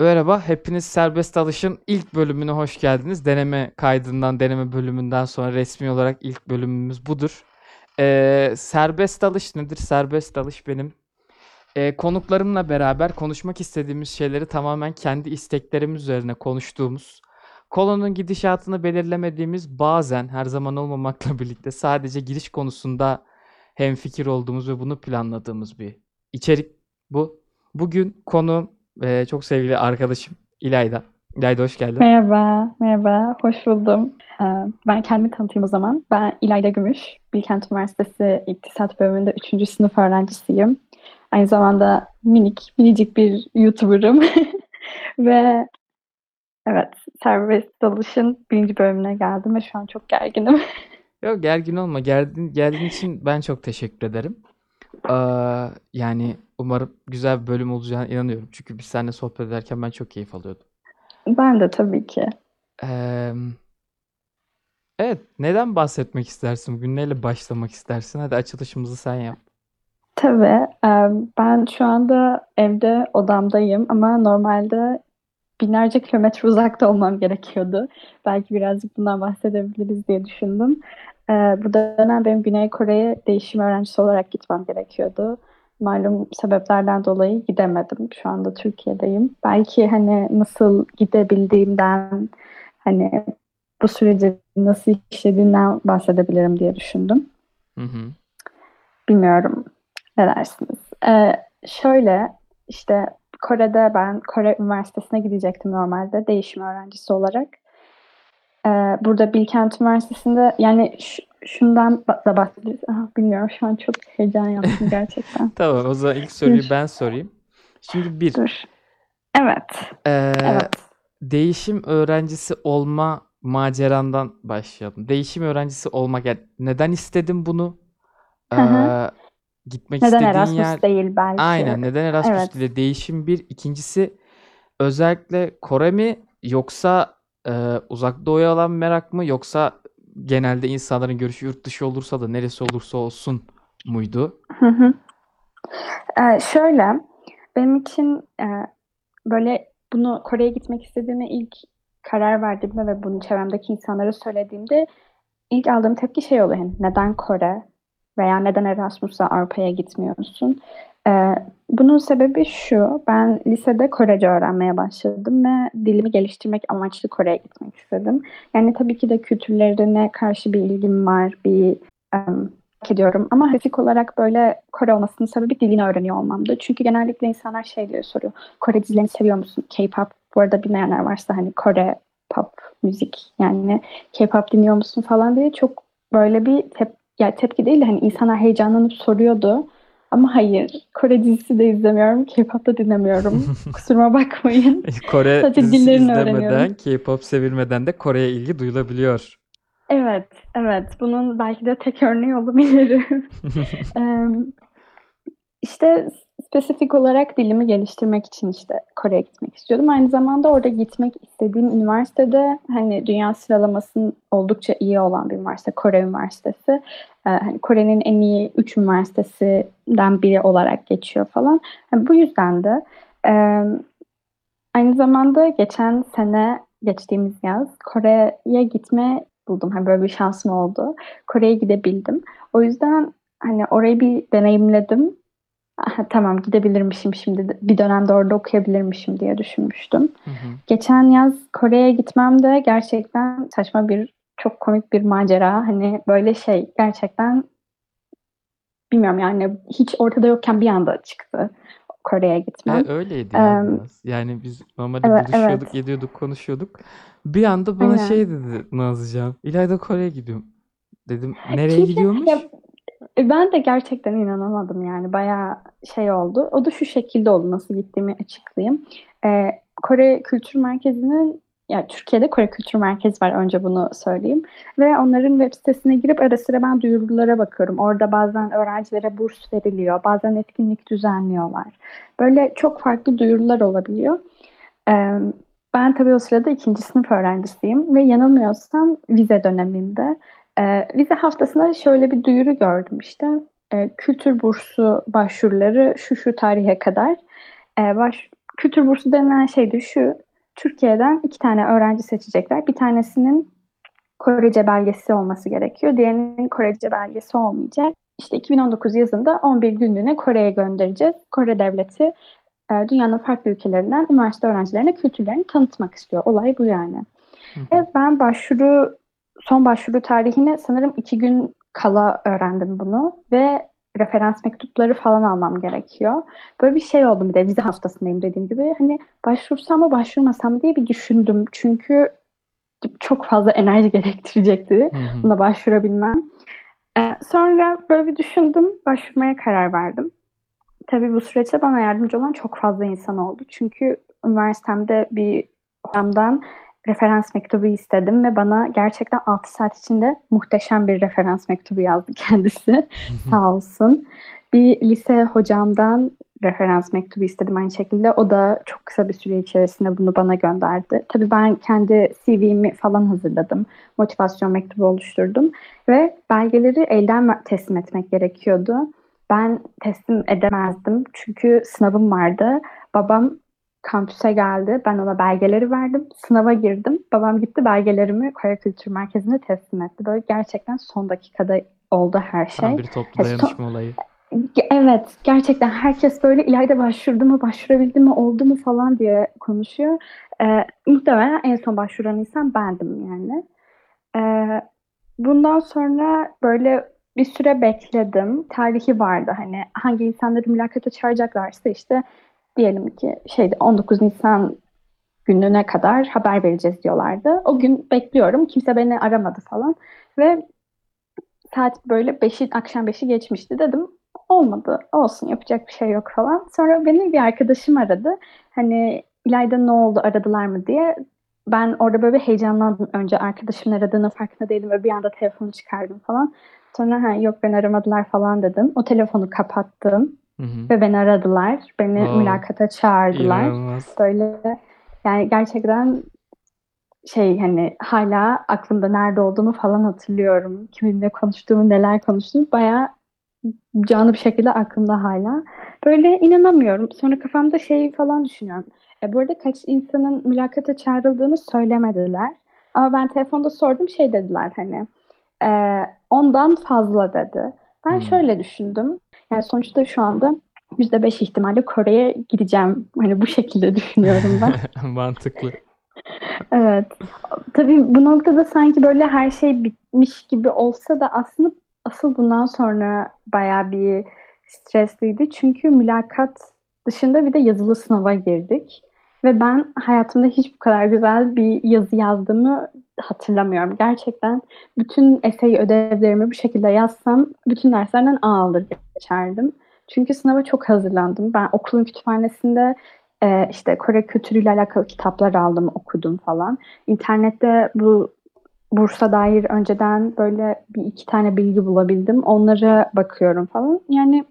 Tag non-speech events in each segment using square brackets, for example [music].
Merhaba, hepiniz Serbest Alış'ın ilk bölümüne hoş geldiniz. Deneme kaydından, deneme bölümünden sonra resmi olarak ilk bölümümüz budur. Ee, serbest alış nedir? Serbest alış benim e, konuklarımla beraber konuşmak istediğimiz şeyleri tamamen kendi isteklerimiz üzerine konuştuğumuz, konunun gidişatını belirlemediğimiz, bazen her zaman olmamakla birlikte sadece giriş konusunda hemfikir olduğumuz ve bunu planladığımız bir içerik bu. Bugün konu e, çok sevgili arkadaşım İlayda. İlayda hoş geldin. Merhaba, merhaba, hoş buldum. Ee, Ben kendimi tanıtayım o zaman. Ben İlayda Gümüş, Bilkent Üniversitesi İktisat Bölümünde 3. sınıf öğrencisiyim. Aynı zamanda minik, minicik bir YouTuber'ım. [laughs] Ve evet, serbest dalışın birinci bölümüne geldim ve şu an çok gerginim. [laughs] Yok gergin olma. Geldin, geldiğin için ben çok teşekkür ederim. Aa, yani umarım güzel bir bölüm olacağına inanıyorum. Çünkü biz seninle sohbet ederken ben çok keyif alıyordum. Ben de tabii ki. Eee, evet, neden bahsetmek istersin bugün? Neyle başlamak istersin? Hadi açılışımızı sen yap. Tabii, ben şu anda evde odamdayım ama normalde binlerce kilometre uzakta olmam gerekiyordu. Belki birazcık bundan bahsedebiliriz diye düşündüm. Bu dönem benim Güney Kore'ye değişim öğrencisi olarak gitmem gerekiyordu. Malum sebeplerden dolayı gidemedim. Şu anda Türkiye'deyim. Belki hani nasıl gidebildiğimden, hani bu süreci nasıl işlediğinden bahsedebilirim diye düşündüm. Hı hı. Bilmiyorum. Ne dersiniz? Ee, şöyle işte Kore'de ben Kore Üniversitesi'ne gidecektim normalde değişim öğrencisi olarak. Ee, burada Bilkent Üniversitesi'nde yani ş- şundan da bahsederiz. Aha, bilmiyorum şu an çok heyecan yaptım [laughs] gerçekten. Tamam, o zaman ilk soruyu Dur, ben sorayım. Şimdi bir, dur. Evet, eee, evet. değişim öğrencisi olma macerandan başlayalım. Değişim öğrencisi olmak, yani neden istedin bunu? Hı hı. Eee, gitmek Neden istediğin Erasmus yer, değil belki? aynen neden Erasmus Evet. değil? Değişim bir. İkincisi özellikle Kore mi yoksa eee uzak doğuya olan merak mı yoksa genelde insanların görüşü yurt dışı olursa da neresi olursa olsun muydu? Hı hı. Ee, şöyle, benim için e, böyle bunu Kore'ye gitmek istediğime ilk karar verdiğimde ve bunu çevremdeki insanlara söylediğimde ilk aldığım tepki şey oluyor. Hani neden Kore veya neden Erasmus'la Avrupa'ya gitmiyorsun? Ee, bunun sebebi şu, ben lisede Korece öğrenmeye başladım ve dilimi geliştirmek amaçlı Kore'ye gitmek istedim. Yani tabii ki de kültürlerine karşı bir ilgim var, bir merak ediyorum. Ama spesifik olarak böyle Kore olmasının sebebi dilini öğreniyor olmamdı. Çünkü genellikle insanlar şey diye soruyor. Kore dizilerini seviyor musun? K-pop. Bu arada bilmeyenler varsa hani Kore pop müzik yani K-pop dinliyor musun falan diye çok böyle bir tep yani tepki değil de hani insanlar heyecanlanıp soruyordu. Ama hayır, Kore dizisi de izlemiyorum, K-pop da dinlemiyorum. [laughs] Kusuruma bakmayın. Kore Sadece dizisi dillerini izlemeden. K-pop sevilmeden de Kore'ye ilgi duyulabiliyor. Evet, evet. Bunun belki de tek örneği olabilirim. [laughs] Em, İşte spesifik olarak dilimi geliştirmek için işte Kore'ye gitmek istiyordum. Aynı zamanda orada gitmek istediğim üniversitede hani dünya sıralamasının oldukça iyi olan bir üniversite, Kore Üniversitesi. Ee, hani Kore'nin en iyi üç üniversitesinden biri olarak geçiyor falan. Hani bu yüzden de e, aynı zamanda geçen sene geçtiğimiz yaz Kore'ye gitme buldum. Hani böyle bir şansım oldu. Kore'ye gidebildim. O yüzden hani orayı bir deneyimledim. Aha, tamam gidebilirmişim şimdi bir dönemde orada okuyabilirmişim diye düşünmüştüm. Hı hı. Geçen yaz Kore'ye gitmem de gerçekten saçma bir çok komik bir macera. Hani böyle şey gerçekten bilmiyorum yani hiç ortada yokken bir anda çıktı Kore'ye E, gitmem. öyleydi ya Em, biraz. Yani biz normalde evet buluşuyorduk, evet ediyorduk, konuşuyorduk. Bir anda bana aynen. şey dedi Nazlıcan. İlayda Kore'ye gidiyorum. Dedim nereye gidiyormuş? E, Ben de gerçekten inanamadım yani bayağı şey oldu. O da şu şekilde oldu nasıl gittiğimi açıklayayım. Ee, Kore Kültür Merkezi'nin yani Türkiye'de Kore Kültür Merkezi var önce bunu söyleyeyim. Ve onların web sitesine girip ara sıra ben duyurulara bakıyorum. Orada bazen öğrencilere burs veriliyor, bazen etkinlik düzenliyorlar. Böyle çok farklı duyurular olabiliyor. Ee, ben tabii o sırada ikinci sınıf öğrencisiyim ve yanılmıyorsam vize döneminde e, vize haftasında şöyle bir duyuru gördüm işte. E, kültür bursu başvuruları şu şu tarihe kadar. E, baş, kültür bursu denilen şey de şu. Türkiye'den iki tane öğrenci seçecekler. Bir tanesinin Korece belgesi olması gerekiyor. Diğerinin Korece belgesi olmayacak. İşte 2019 yazında 11 günlüğüne Kore'ye göndereceğiz. Kore devleti e, dünyanın farklı ülkelerinden üniversite öğrencilerine kültürlerini tanıtmak istiyor. Olay bu yani. Ve ben başvuru, son başvuru tarihine sanırım iki gün kala öğrendim bunu. Ve referans mektupları falan almam gerekiyor. Böyle bir şey oldu bir de vize haftasındayım dediğim gibi. Hani başvursam mı başvurmasam mı diye bir düşündüm. Çünkü çok fazla enerji [laughs] gerektirecekti buna başvurabilmem. Ee, sonra böyle bir düşündüm, başvurmaya karar verdim. Tabii bu süreçte bana yardımcı olan çok fazla insan oldu. Çünkü üniversitemde bir hocamdan referans mektubu istedim ve bana gerçekten 6 saat içinde muhteşem bir referans mektubu yazdı [laughs] kendisi. Sağ olsun. Bir lise hocamdan referans mektubu istedim aynı şekilde. O da çok kısa bir süre içerisinde bunu bana gönderdi. Tabii ben kendi CV'mi falan hazırladım. Motivasyon mektubu oluşturdum. Ve belgeleri elden teslim etmek gerekiyordu. Ben teslim edemezdim çünkü sınavım vardı. Babam kampüse geldi. Ben ona belgeleri verdim. Sınava girdim. Babam gitti belgelerimi Kore Kültür Merkezi'ne teslim etti. Böyle gerçekten son dakikada oldu her şey. Tam bir toplu dayanışma olayı. Evet, gerçekten herkes böyle ileride başvurdu mu, başvurabildi mi, oldu mu falan diye konuşuyor. Ee, muhtemelen en son başvuran insan bendim yani. Ee, bundan sonra böyle bir süre bekledim. Tarihi vardı hani hangi insanları mülakata çağıracaklarsa işte diyelim ki şeyde 19 Nisan gününe kadar haber vereceğiz diyorlardı. O gün bekliyorum. Kimse beni aramadı falan. Ve saat böyle 5'i akşam 5'i geçmişti dedim. Olmadı. Olsun yapacak bir şey yok falan. Sonra beni bir arkadaşım aradı. Hani İlayda ne oldu aradılar mı diye. Ben orada böyle bir heyecanlandım. Önce arkadaşımın aradığını farkında değilim ve bir anda telefonu çıkardım falan. Sonra ha, yok ben aramadılar falan dedim. O telefonu kapattım. Hı hı. Ve beni aradılar. Beni wow. mülakata çağırdılar. İnanılmaz. Böyle yani gerçekten şey hani hala aklımda nerede olduğumu falan hatırlıyorum. Kiminle konuştuğumu, neler konuştuğumu bayağı canlı bir şekilde aklımda hala. Böyle inanamıyorum. Sonra kafamda şey falan düşünüyorum. E, bu arada kaç insanın mülakata çağrıldığını söylemediler. Ama ben telefonda sordum şey dediler hani e, ondan fazla dedi. Ben hmm. şöyle düşündüm. Yani sonuçta şu anda %5 ihtimalle Kore'ye gideceğim. Hani bu şekilde [laughs] düşünüyorum ben. [laughs] Mantıklı. evet. Tabii bu noktada sanki böyle her şey bitmiş gibi olsa da aslında asıl bundan sonra bayağı bir stresliydi. Çünkü mülakat dışında bir de yazılı sınava girdik. Ve ben hayatımda hiç bu kadar güzel bir yazı yazdığımı hatırlamıyorum. Gerçekten bütün essay ödevlerimi bu şekilde yazsam bütün derslerden A alır geçerdim. Çünkü sınava çok hazırlandım. Ben okulun kütüphanesinde e, işte Kore kültürüyle alakalı kitaplar aldım, okudum falan. İnternette bu bursa dair önceden böyle bir iki tane bilgi bulabildim. Onlara bakıyorum falan. Yani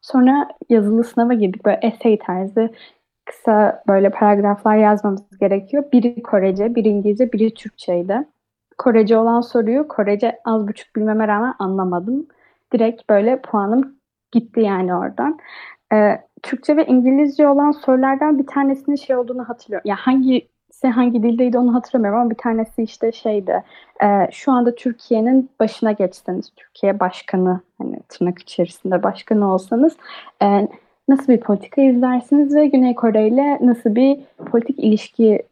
sonra yazılı sınava girdik. Böyle essay tarzı kısa böyle paragraflar yazmamız gerekiyor. Biri Korece, biri İngilizce, biri Türkçeydi. Korece olan soruyu Korece az buçuk bilmeme rağmen anlamadım. Direkt böyle puanım gitti yani oradan. Ee, Türkçe ve İngilizce olan sorulardan bir tanesinin şey olduğunu hatırlıyorum. Ya yani hangi hangi dildeydi onu hatırlamıyorum ama bir tanesi işte şeydi. E, şu anda Türkiye'nin başına geçseniz, Türkiye başkanı hani tırnak içerisinde başkanı olsanız e, nasıl bir politika izlersiniz ve Güney Kore ile nasıl bir politik ilişki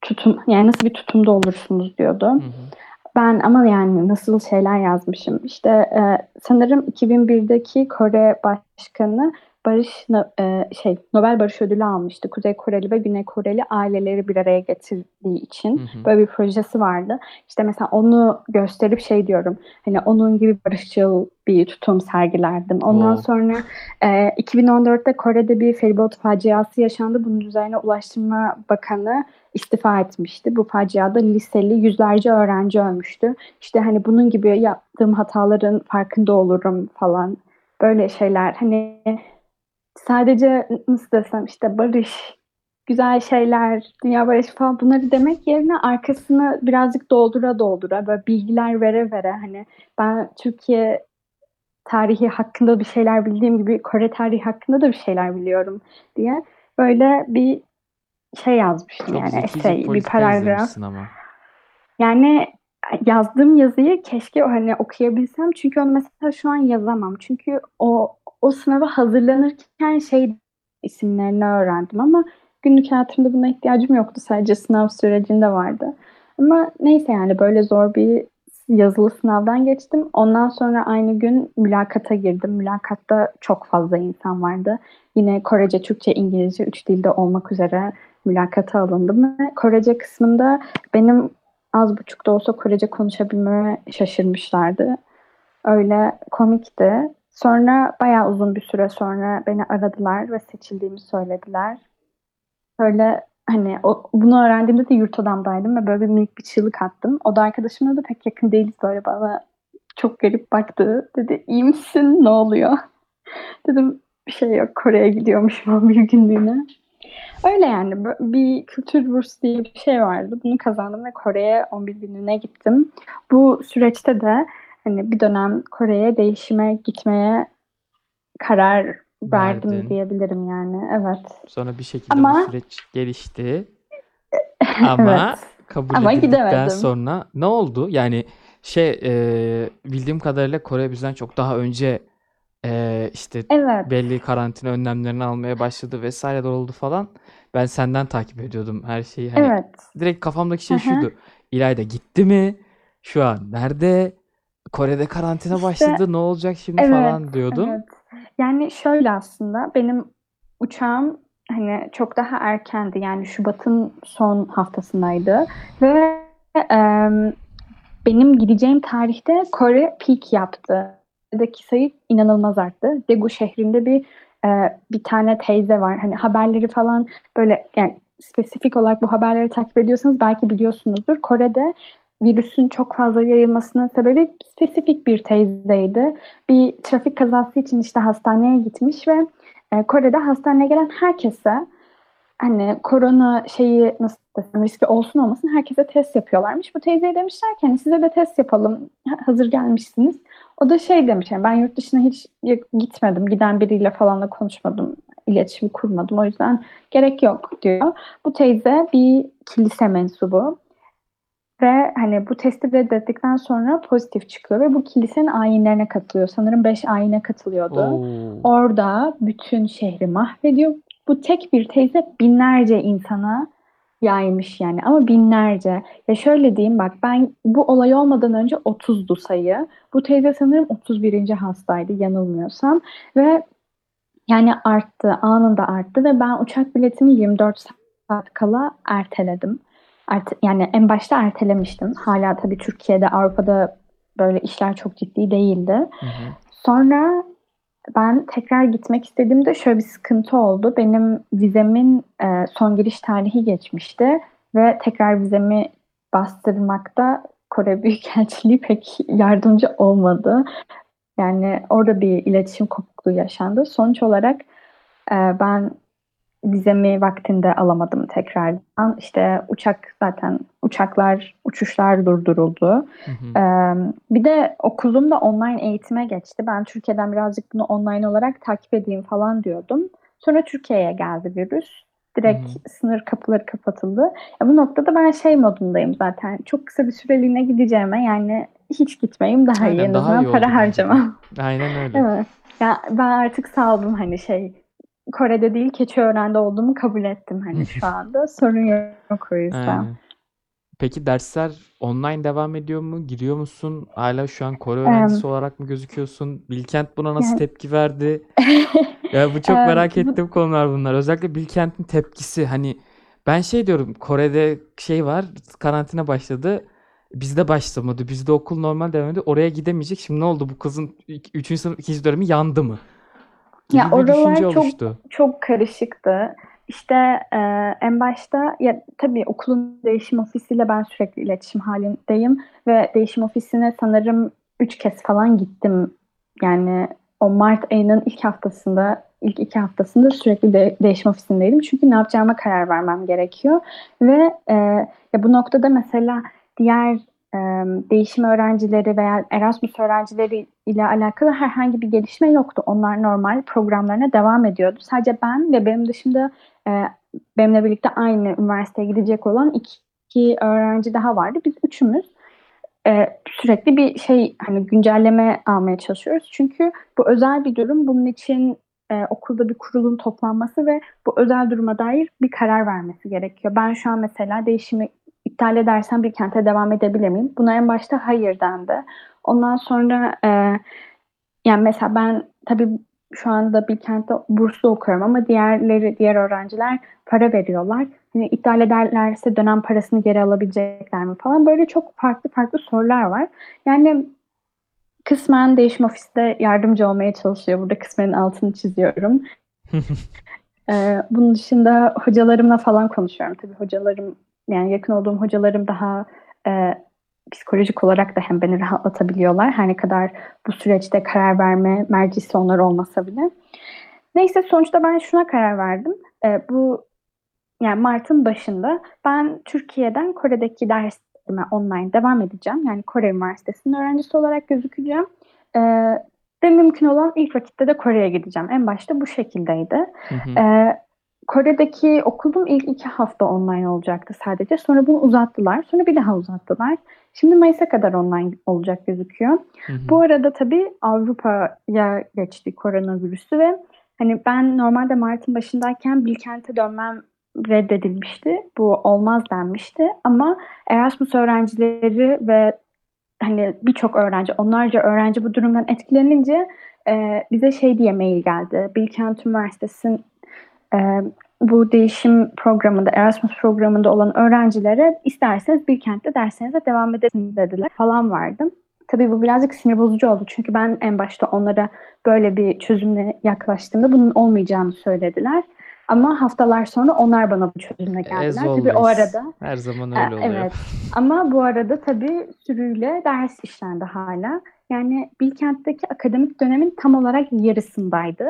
tutum yani nasıl bir tutumda olursunuz diyordu. Hı hı. Ben ama yani nasıl şeyler yazmışım. İşte e, sanırım 2001'deki Kore Başkanı Barış e, şey Nobel Barış Ödülü almıştı. Kuzey Koreli ve Güney Koreli aileleri bir araya getirdiği için hı hı. böyle bir projesi vardı. İşte mesela onu gösterip şey diyorum. Hani onun gibi barışçıl bir tutum sergilerdim. Ondan oh. sonra e, 2014'te Kore'de bir feribot faciası yaşandı. Bunun üzerine Ulaştırma Bakanı istifa etmişti. Bu faciada liseli yüzlerce öğrenci ölmüştü. İşte hani bunun gibi yaptığım hataların farkında olurum falan. Böyle şeyler. Hani sadece nasıl desem işte barış, güzel şeyler, dünya barışı falan bunları demek yerine arkasını birazcık doldura doldura böyle bilgiler vere vere hani ben Türkiye tarihi hakkında bir şeyler bildiğim gibi Kore tarihi hakkında da bir şeyler biliyorum diye böyle bir şey yazmıştım Çok yani essay, bir paragraf. ama. Yani yazdığım yazıyı keşke hani okuyabilsem çünkü onu mesela şu an yazamam. Çünkü o o sınava hazırlanırken şey isimlerini öğrendim ama günlük hayatımda buna ihtiyacım yoktu. Sadece sınav sürecinde vardı. Ama neyse yani böyle zor bir yazılı sınavdan geçtim. Ondan sonra aynı gün mülakata girdim. Mülakatta çok fazla insan vardı. Yine Korece, Türkçe, İngilizce üç dilde olmak üzere mülakata alındım ve Korece kısmında benim az buçuk da olsa Korece konuşabilmeme şaşırmışlardı. Öyle komikti. Sonra bayağı uzun bir süre sonra beni aradılar ve seçildiğimi söylediler. Öyle hani o, bunu öğrendiğimde de yurt odamdaydım ve böyle bir minik bir çığlık attım. O da arkadaşımla da pek yakın değiliz böyle bana çok garip baktı. Dedi iyi misin ne oluyor? [laughs] Dedim bir şey yok Kore'ye gidiyormuşum [laughs] bir günlüğüne. Öyle yani bir kültür bursu diye bir şey vardı. Bunu kazandım ve Kore'ye 11 günlüğüne gittim. Bu süreçte de hani bir dönem Kore'ye değişime gitmeye karar verdim Verdin. diyebilirim yani. Evet. Sonra bir şekilde Ama- bu süreç gelişti. [laughs] Ama Evet. kabul Ama edildikten gidemedim. sonra ne oldu? Yani şey e, bildiğim kadarıyla Kore bizden çok daha önce e, işte Evet. belli karantina önlemlerini almaya başladı vesaire de oldu falan. Ben senden takip ediyordum her şeyi. Hani Evet. direkt kafamdaki şey Hı hı. şuydu. İlayda gitti mi? Şu an nerede? Kore'de karantina İşte başladı. Ne olacak şimdi evet, falan diyordum. evet. Yani şöyle aslında benim uçağım hani çok daha erkendi. Yani Şubat'ın son haftasındaydı ve em, benim gideceğim tarihte Kore peak yaptı. Buradaki sayı inanılmaz arttı. Daegu şehrinde bir e, bir tane teyze var. Hani haberleri falan böyle yani spesifik olarak bu haberleri takip ediyorsanız belki biliyorsunuzdur. Kore'de virüsün çok fazla yayılmasının sebebi spesifik bir teyzeydi. Bir trafik kazası için işte hastaneye gitmiş ve e, Kore'de hastaneye gelen herkese hani korona şeyi nasıl desem riski olsun olmasın herkese test yapıyorlarmış. Bu teyzeye demişler ki hani size de test yapalım ha- hazır gelmişsiniz. O da şey demiş yani ben yurt dışına hiç gitmedim. Giden biriyle falan da konuşmadım. iletişim kurmadım. O yüzden gerek yok diyor. Bu teyze bir kilise mensubu. Ve hani bu testi reddettikten sonra pozitif çıkıyor ve bu kilisenin ayinlerine katılıyor. Sanırım 5 ayine katılıyordu. Oo. Orada bütün şehri mahvediyor. Bu tek bir teyze binlerce insana yaymış yani ama binlerce. Ya şöyle diyeyim bak ben bu olay olmadan önce 30'du sayı. Bu teyze sanırım 31. hastaydı yanılmıyorsam ve yani arttı anında arttı ve ben uçak biletimi 24 saat kala erteledim. Erte- yani en başta ertelemiştim. Hala tabii Türkiye'de Avrupa'da böyle işler çok ciddi değildi. Hı hı. Sonra ben tekrar gitmek istediğimde şöyle bir sıkıntı oldu. Benim vizemin e, son giriş tarihi geçmişti ve tekrar vizemi bastırmakta Kore Büyükelçiliği [laughs] pek yardımcı olmadı. Yani orada bir iletişim kopukluğu yaşandı. Sonuç olarak e, ben vizemi vaktinde alamadım tekrardan. İşte uçak zaten uçaklar, uçuşlar durduruldu. Hı hı. Ee, bir de okulum da online eğitime geçti. Ben Türkiye'den birazcık bunu online olarak takip edeyim falan diyordum. Sonra Türkiye'ye geldi virüs. Direkt Hı sınır kapıları kapatıldı. Ya bu noktada ben şey modundayım zaten. Çok kısa bir süreliğine gideceğime yani hiç gitmeyeyim daha iyi. Aynen, En daha azından iyi oldu para de. harcamam. Aynen öyle. Evet. Ya ben artık saldım hani şey Kore'de değil Keçiören'de olduğumu kabul ettim hani şu anda. Sorun yok o yüzden. Aynen. Peki dersler online devam ediyor mu? Giriyor musun? Hala şu an Kore öğrencisi olarak mı gözüküyorsun? Bilkent buna nasıl yani- tepki verdi? [laughs] Ya bu çok merak ettiğim konular bunlar. Özellikle Bilkent'in tepkisi. Hani ben şey diyorum Kore'de şey var karantina başladı. Bizde başlamadı. Bizde okul normal devam ediyor. Oraya gidemeyecek. Şimdi ne oldu? Bu kızın 3. sınıf 2. dönemi yandı mı? Gibi Ya bir oralar düşünce çok oluştu. çok karışıktı. İşte e, en başta ya tabii okulun değişim ofisiyle ben sürekli iletişim halindeyim ve değişim ofisine sanırım üç kez falan gittim. Yani o Mart ayının ilk haftasında, ilk iki haftasında sürekli de, değişim ofisindeydim. Çünkü ne yapacağıma karar vermem gerekiyor. Ve e, ya bu noktada mesela diğer değişim öğrencileri veya Erasmus öğrencileri ile alakalı herhangi bir gelişme yoktu. Onlar normal programlarına devam ediyordu. Sadece ben ve benim dışımda benimle birlikte aynı üniversiteye gidecek olan 2 öğrenci daha vardı. Biz üçümüz, sürekli bir şey, hani, güncelleme almaya çalışıyoruz. Çünkü bu özel bir durum. Bunun için, okulda bir kurulun toplanması ve bu özel duruma dair bir karar vermesi gerekiyor. Ben şu an mesela değişimi iptal edersem Bilkent'e devam edebilir miyim? Buna en başta hayır dendi. Ondan sonra, eee, yani, mesela ben tabii şu anda Bilkent'te burslu okuyorum ama diğerleri, diğer öğrenciler para veriyorlar. Hani, iptal ederlerse dönem parasını geri alabilecekler mi falan. Böyle çok farklı farklı sorular var. Yani, kısmen değişim ofisi de yardımcı olmaya çalışıyor. Burada kısmen altını çiziyorum. Eee, [laughs] bunun dışında hocalarımla falan konuşuyorum. Tabii hocalarım, yani, yakın olduğum hocalarım daha, eee, psikolojik olarak da hem beni rahatlatabiliyorlar. Her ne kadar bu süreçte karar verme mercisi onlar olmasa bile. Neyse sonuçta ben şuna karar verdim. Eee, bu, yani, mart'ın başında ben Türkiye'den Kore'deki dersime online devam edeceğim. Yani, Kore Üniversitesi'nin öğrencisi olarak gözükeceğim. Eee, ve mümkün olan ilk vakitte de Kore'ye gideceğim. En başta bu şekildeydi. Hı hı. Eee, Kore'deki okulum ilk 2 hafta online olacaktı sadece. Sonra bunu uzattılar. Sonra bir daha uzattılar. Şimdi mayıs'a kadar online olacak gözüküyor. Hı hı. Bu arada tabii Avrupa'ya geçti koronavirüsü ve, hani, ben normalde mart'ın başındayken Bilkent'e dönmem reddedilmişti. Bu olmaz denmişti ama Erasmus öğrencileri ve, hani, birçok öğrenci, onlarca öğrenci bu durumdan etkilenince, eee, bize şey diye mail geldi. Bilkent Üniversitesi'nin, bu değişim programında, Erasmus programında olan öğrencilere isterseniz Bilkent'te derslerinize devam edebilirsiniz dediler falan vardı. Tabii bu birazcık sinir bozucu oldu. Çünkü ben en başta onlara böyle bir çözümle yaklaştığımda bunun olmayacağını söylediler. Ama haftalar sonra onlar bana bu çözümle As geldiler. Tabii o arada Her zaman Eee, öyle oluyor. evet ama bu arada tabii sürüyle ders işlendi hâlâ. Yani, Bilkent'teki akademik dönemin tam olarak yarısındaydı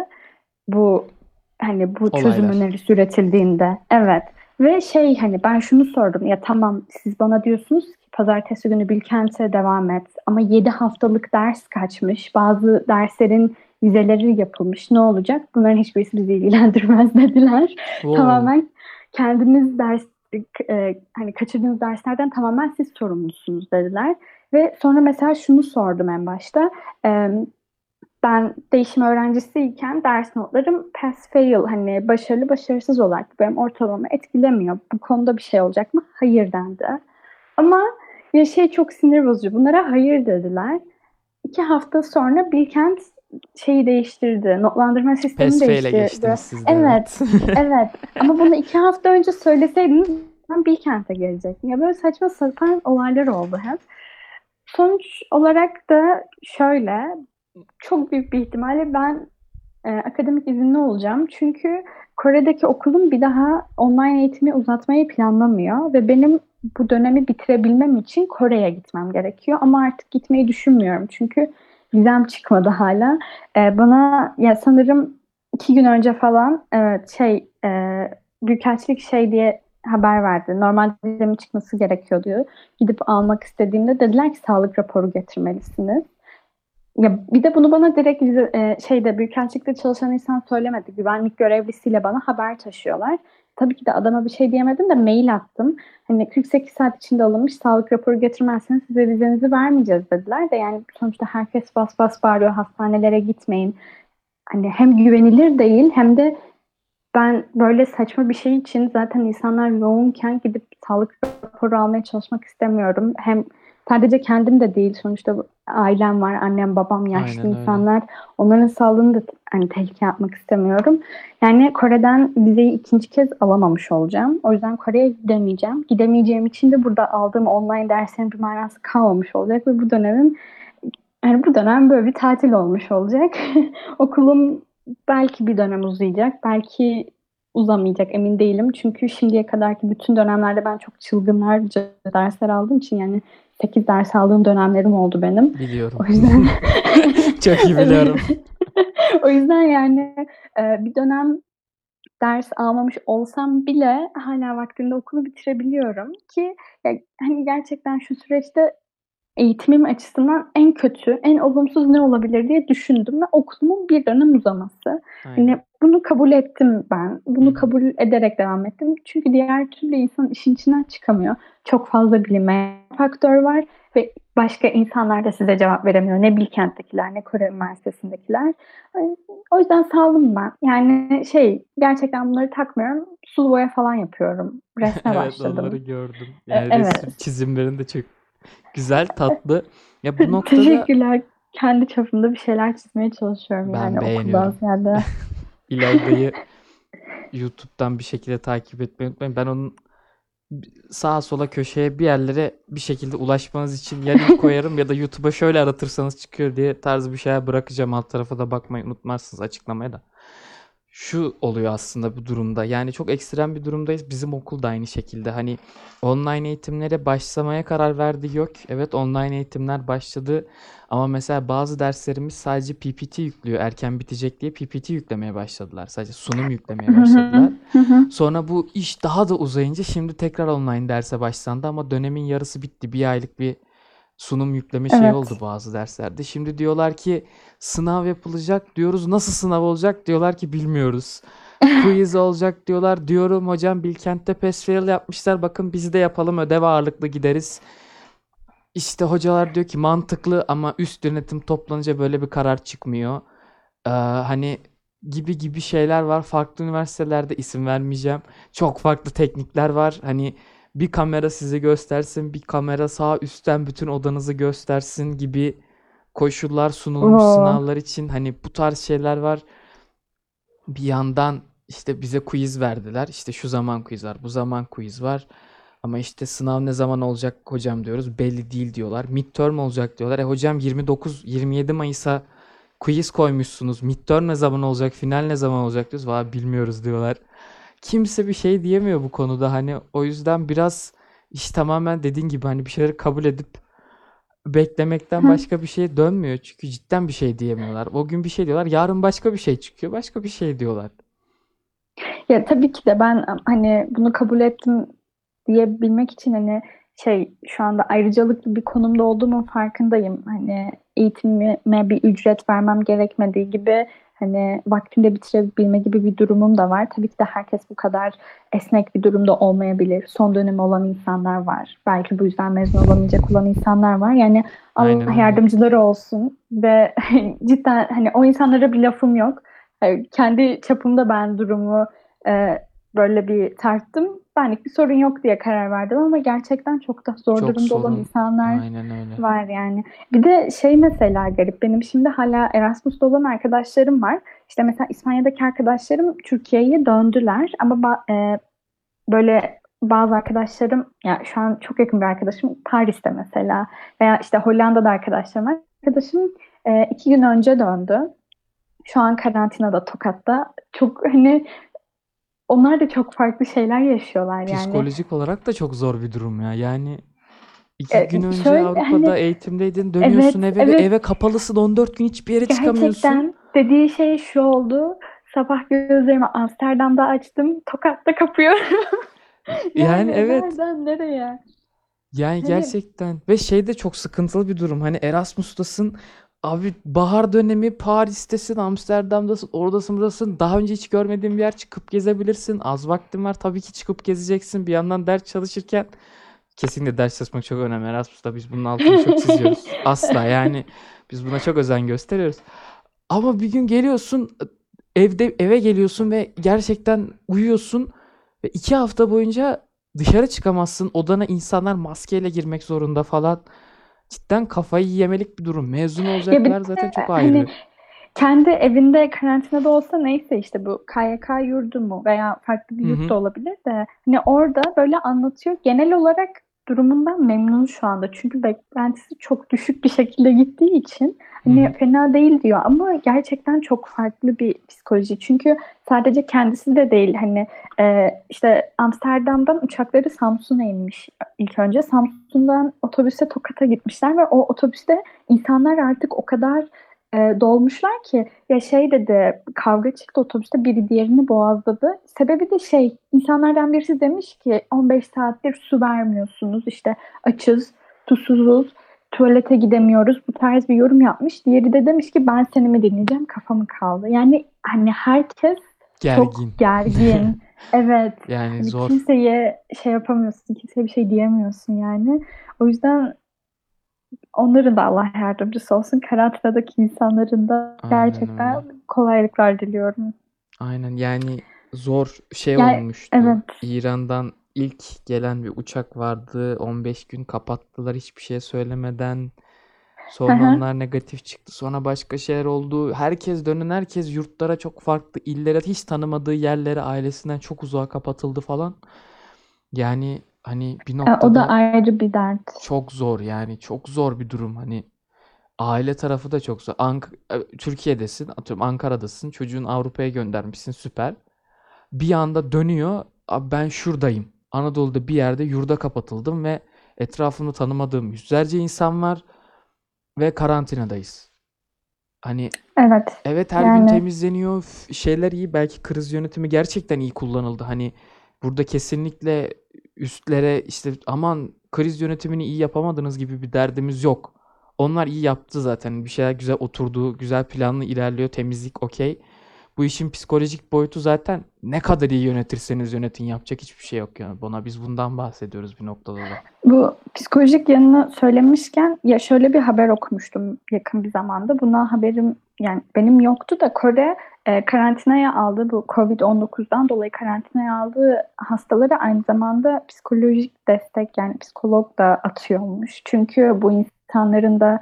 bu, hani, bu çözüm Olaylar. önerisi üretildiğinde. Evet ve şey, hani, ben şunu sordum. Ya, tamam siz bana diyorsunuz ki pazartesi günü Bilkent'e devam et ama 7 haftalık ders kaçmış. Bazı derslerin vizeleri yapılmış. Ne olacak? Bunların hiçbirisi bizi ilgilendirmez [laughs] dediler. Wow. Tamamen kendiniz ders, eee, hani, kaçırdığınız derslerden tamamen siz sorumlusunuz dediler ve sonra mesela şunu sordum en başta. Emm, ben değişim öğrencisiyken ders notlarım pass fail, hani, başarılı başarısız olarak benim ortalamamı etkilemiyor. Bu konuda bir şey olacak mı? Hayır dendi. Ama ya, şey çok sinir bozucu. Bunlara hayır dediler. 2 hafta sonra Bilkent şeyi değiştirdi. Notlandırma sistemini Pass değiştirdi. geçtiniz siz de, Evet, evet. [laughs] ama bunu 2 hafta önce söyleseydiniz ben Bilkent'e gelecektim. Ya, böyle saçma sapan olaylar oldu hep. Sonuç olarak da şöyle, çok büyük bir ihtimalle ben, eee, akademik izinli olacağım. Çünkü Kore'deki okulum bir daha online eğitimi uzatmayı planlamıyor ve benim bu dönemi bitirebilmem için Kore'ye gitmem gerekiyor ama artık gitmeyi düşünmüyorum. Çünkü vizem çıkmadı hâlâ. Eee, bana ya, sanırım 2 gün önce falan, evet, şey, eee, büyükelçilik şey diye haber verdi. Normalde vizemin çıkması gerekiyordu. Gidip almak istediğimde dediler ki sağlık raporu getirmelisiniz. Ya, bir de bunu bana direkt eee, şeyde büyükelçilikte çalışan insan söylemedi. Güvenlik görevlisiyle bana haber taşıyorlar. Tabii ki de adama bir şey diyemedim de mail attım. Hani, 48 saat içinde alınmış sağlık raporu getirmezseniz size vizenizi vermeyeceğiz dediler de yani sonuçta herkes bas bas bağırıyor hastanelere gitmeyin. Hani, hem güvenilir değil hem de ben böyle saçma bir şey için zaten insanlar yoğunken gidip sağlık raporu almaya çalışmak istemiyorum. Hem sadece kendim de değil sonuçta ailem var, annem, babam, yaşlı Aynen öyle. insanlar. Onların sağlığını da hani, tehlikeye atmak istemiyorum. Yani Kore'den vizeyi 2'nci kez alamamış olacağım. O yüzden Kore'ye gidemeyeceğim. Gidemeyeceğim için de burada aldığım online derslerin bir manası kalmamış olacak ve bu dönemim yani bu dönem böyle bir tatil olmuş olacak. [laughs] Okulum belki bir dönem uzayacak, belki uzamayacak, emin değilim. Çünkü şimdiye kadarki bütün dönemlerde ben çok çılgınlarca dersler aldığım için yani 8 ders aldığım dönemlerim oldu benim. Biliyorum. O yüzden [laughs] [laughs] Çok iyi biliyorum. O yüzden yani, eee, bir dönem ders almamış olsam bile hâlâ vaktinde okulu bitirebiliyorum ki ya, hani, gerçekten şu süreçte eğitimim açısından en kötü, en olumsuz ne olabilir diye düşündüm ve okulumun bir dönem uzaması. Aynen. Hani bunu kabul ettim ben. Bunu hı. kabul ederek devam ettim. Çünkü diğer türlü insan işin içinden çıkamıyor. Çok fazla bilinmeyen faktör var ve başka insanlar da size cevap veremiyor. Ne Bilkent'tekiler ne Kore Üniversitesi'ndekiler. O yüzden saldım ben. Yani şey gerçekten bunları takmıyorum. Sulu boya falan yapıyorum. Resme [laughs] Evet başladım. onları gördüm. E, Yani evet. resim çizimlerin de çok güzel, tatlı. Ya bu [laughs] noktada Teşekkürler. Kendi çapımda bir şeyler çizmeye çalışıyorum ben yani okuldan beğeniyorum. ziyade. [laughs] İlayda'yı [laughs] YouTube'dan bir şekilde takip etmeyi unutmayın. Ben onun sağa sola köşeye bir yerlere bir şekilde ulaşmanız için ya link koyarım ya da YouTube'a şöyle aratırsanız çıkıyor diye tarzı bir şeyler bırakacağım. Alt tarafa da bakmayı unutmazsınız açıklamaya da. Şu oluyor aslında bu durumda. Yani çok ekstrem bir durumdayız. Bizim okul da aynı şekilde. Hani online eğitimlere başlamaya karar verdi yok. Evet online eğitimler başladı. Ama mesela bazı derslerimiz sadece PPT yüklüyor. Erken bitecek diye PPT yüklemeye başladılar. Sadece sunum [laughs] yüklemeye başladılar. Sonra bu iş daha da uzayınca şimdi tekrar online derse başlandı ama dönemin yarısı bitti. Bir aylık bir sunum yükleme Evet. oldu bazı derslerde. Şimdi diyorlar ki sınav yapılacak diyoruz. Nasıl sınav olacak diyorlar ki bilmiyoruz. [laughs] Quiz olacak diyorlar. Diyorum hocam Bilkent'te pass fail yapmışlar. Bakın biz de yapalım ödev ağırlıklı gideriz. İşte hocalar diyor ki mantıklı ama üst yönetim toplanınca böyle bir karar çıkmıyor. Ee, hani gibi gibi şeyler var. Farklı üniversitelerde isim vermeyeceğim. Çok farklı teknikler var. Hani bir kamera sizi göstersin, bir kamera sağ üstten bütün odanızı göstersin gibi koşullar sunulmuş Oo. sınavlar için. Hani bu tarz şeyler var. Bir yandan işte bize quiz verdiler. İşte şu zaman quiz var, bu zaman quiz var. Ama işte sınav ne zaman olacak hocam diyoruz. Belli değil diyorlar. Midterm olacak diyorlar. E hocam 29 27 Mayıs'a quiz koymuşsunuz. Midterm ne zaman olacak? Final ne zaman olacak diyoruz. Valla bilmiyoruz diyorlar. Kimse bir şey diyemiyor bu konuda. Hani o yüzden biraz iş tamamen dediğin gibi hani bir şeyleri kabul edip beklemekten Hı. başka bir şeye dönmüyor. Çünkü cidden bir şey diyemiyorlar. O gün bir şey diyorlar. Yarın başka bir şey çıkıyor. Başka bir şey diyorlar. Ya tabii ki de ben hani bunu kabul ettim diyebilmek için hani şey şu anda ayrıcalıklı bir konumda olduğumun farkındayım. Hani eğitimime bir ücret vermem gerekmediği gibi hani vaktinde bitirebilme gibi bir durumum da var. Tabii ki de herkes bu kadar esnek bir durumda olmayabilir. Son dönemi olan insanlar var. Belki bu yüzden mezun olamayacak olan insanlar var. Yani Aynen Allah öyle. yardımcıları olsun ve [laughs] cidden hani o insanlara bir lafım yok. Hani kendi çapımda ben durumu e, böyle bir tarttım. Benlik bir sorun yok diye karar verdim ama gerçekten çok da zor Çok durumda olan sorun. insanlar Aynen öyle. var yani. Bir de şey mesela garip. Benim şimdi hala Erasmus'ta olan arkadaşlarım var. İşte mesela İspanya'daki arkadaşlarım Türkiye'ye döndüler ama e, böyle bazı arkadaşlarım ya şu an çok yakın bir arkadaşım Paris'te mesela veya işte Hollanda'da arkadaşlarım var. Arkadaşım e, iki gün önce döndü. Şu an karantinada Tokat'ta. Çok hani onlar da çok farklı şeyler yaşıyorlar yani. Psikolojik olarak da çok zor bir durum ya. Yani iki E, gün önce şöyle, Avrupa'da hani- eğitimdeydin, dönüyorsun Evet, eve ve evet. eve kapalısın 14 gün hiçbir yere çıkamıyorsun. Gerçekten dediği şey şu oldu. Sabah gözlerimi Amsterdam'da açtım. Tokat'ta kapıyorum. [laughs] Yani evet. Nereden nereye? Yani Hani- gerçekten ve şey de çok sıkıntılı bir durum. Hani Erasmus'tasın. Abi bahar dönemi Paris'tesin, Amsterdam'dasın, oradasın, buradasın. Daha önce hiç görmediğin bir yer çıkıp gezebilirsin. Az vaktin var tabii ki çıkıp gezeceksin. Bir yandan ders çalışırken kesinlikle ders çalışmak çok önemli. Erasmus'ta biz bunun altını çok çiziyoruz. [laughs] Asla yani biz buna çok özen gösteriyoruz. Ama bir gün geliyorsun evde eve geliyorsun ve gerçekten uyuyorsun ve iki hafta boyunca dışarı çıkamazsın. Odana insanlar maskeyle girmek zorunda falan. Cidden kafayı yemelik bir durum. Mezun olacaklar de zaten çok hani ayrı. Kendi evinde karantinada olsa neyse işte bu KYK yurdu mu veya farklı bir yurt da olabilir de hani orada böyle anlatıyor. Genel olarak durumundan memnun şu anda. Çünkü beklentisi çok düşük bir şekilde gittiği için hani Hı fena değil diyor ama gerçekten çok farklı bir psikoloji. Çünkü sadece kendisi de değil hani e, işte Amsterdam'dan uçakları Samsun'a inmiş ilk önce. Samsun'dan otobüse Tokat'a gitmişler ve o otobüste insanlar artık o kadar e, dolmuşlar ki ya şey dedi kavga çıktı otobüste biri diğerini boğazladı. Sebebi de şey insanlardan birisi demiş ki 15 saattir su vermiyorsunuz işte açız susuzuz tuvalete gidemiyoruz bu tarz bir yorum yapmış. Diğeri de demiş ki ben seni mi dinleyeceğim kafamı kaldı. Yani hani herkes Gergin. çok gergin. [laughs] evet. Yani Hani zor. kimseye şey yapamıyorsun, kimseye bir şey diyemiyorsun yani. O yüzden onların da Allah yardımcısı olsun. Karantinadaki insanların da Aynen gerçekten öyle. kolaylıklar diliyorum. Aynen yani zor şey Yani olmuştu. evet. İran'dan ilk gelen bir uçak vardı. 15 gün kapattılar hiçbir şey söylemeden. Sonra hı. onlar negatif çıktı. Sonra başka şeyler oldu. Herkes dönen herkes yurtlara çok farklı illere hiç tanımadığı yerlere ailesinden çok uzağa kapatıldı falan. Yani hani bir E, O da noktada ayrı bir dert. çok zor yani çok zor bir durum hani aile tarafı da çok zor. Ank e, Türkiye'desin atıyorum Ankara'dasın çocuğun Avrupa'ya göndermişsin süper. Bir anda dönüyor "Abi ben şuradayım. Anadolu'da bir yerde yurda kapatıldım ve etrafımda tanımadığım yüzlerce insan var ve karantinadayız. Hani Evet. Evet her gün Yani temizleniyor. f- Şeyler iyi. Belki kriz yönetimi gerçekten iyi kullanıldı. Hani burada kesinlikle üstlere işte aman kriz yönetimini iyi yapamadınız gibi bir derdimiz yok. Onlar iyi yaptı zaten. Bir şeyler güzel oturdu. Güzel planlı ilerliyor. Temizlik okey. Bu işin psikolojik boyutu zaten ne kadar iyi yönetirseniz yönetin yapacak hiçbir şey yok yani. Buna biz bundan bahsediyoruz bir noktada da. bu psikolojik yanını söylemişken ya şöyle bir haber okumuştum yakın bir zamanda. Buna haberim yani benim yoktu da Kore e, karantinaya aldığı bu Covid-19'dan dolayı karantinaya aldığı hastalara aynı zamanda psikolojik destek yani psikolog da atıyormuş. Çünkü bu insanların da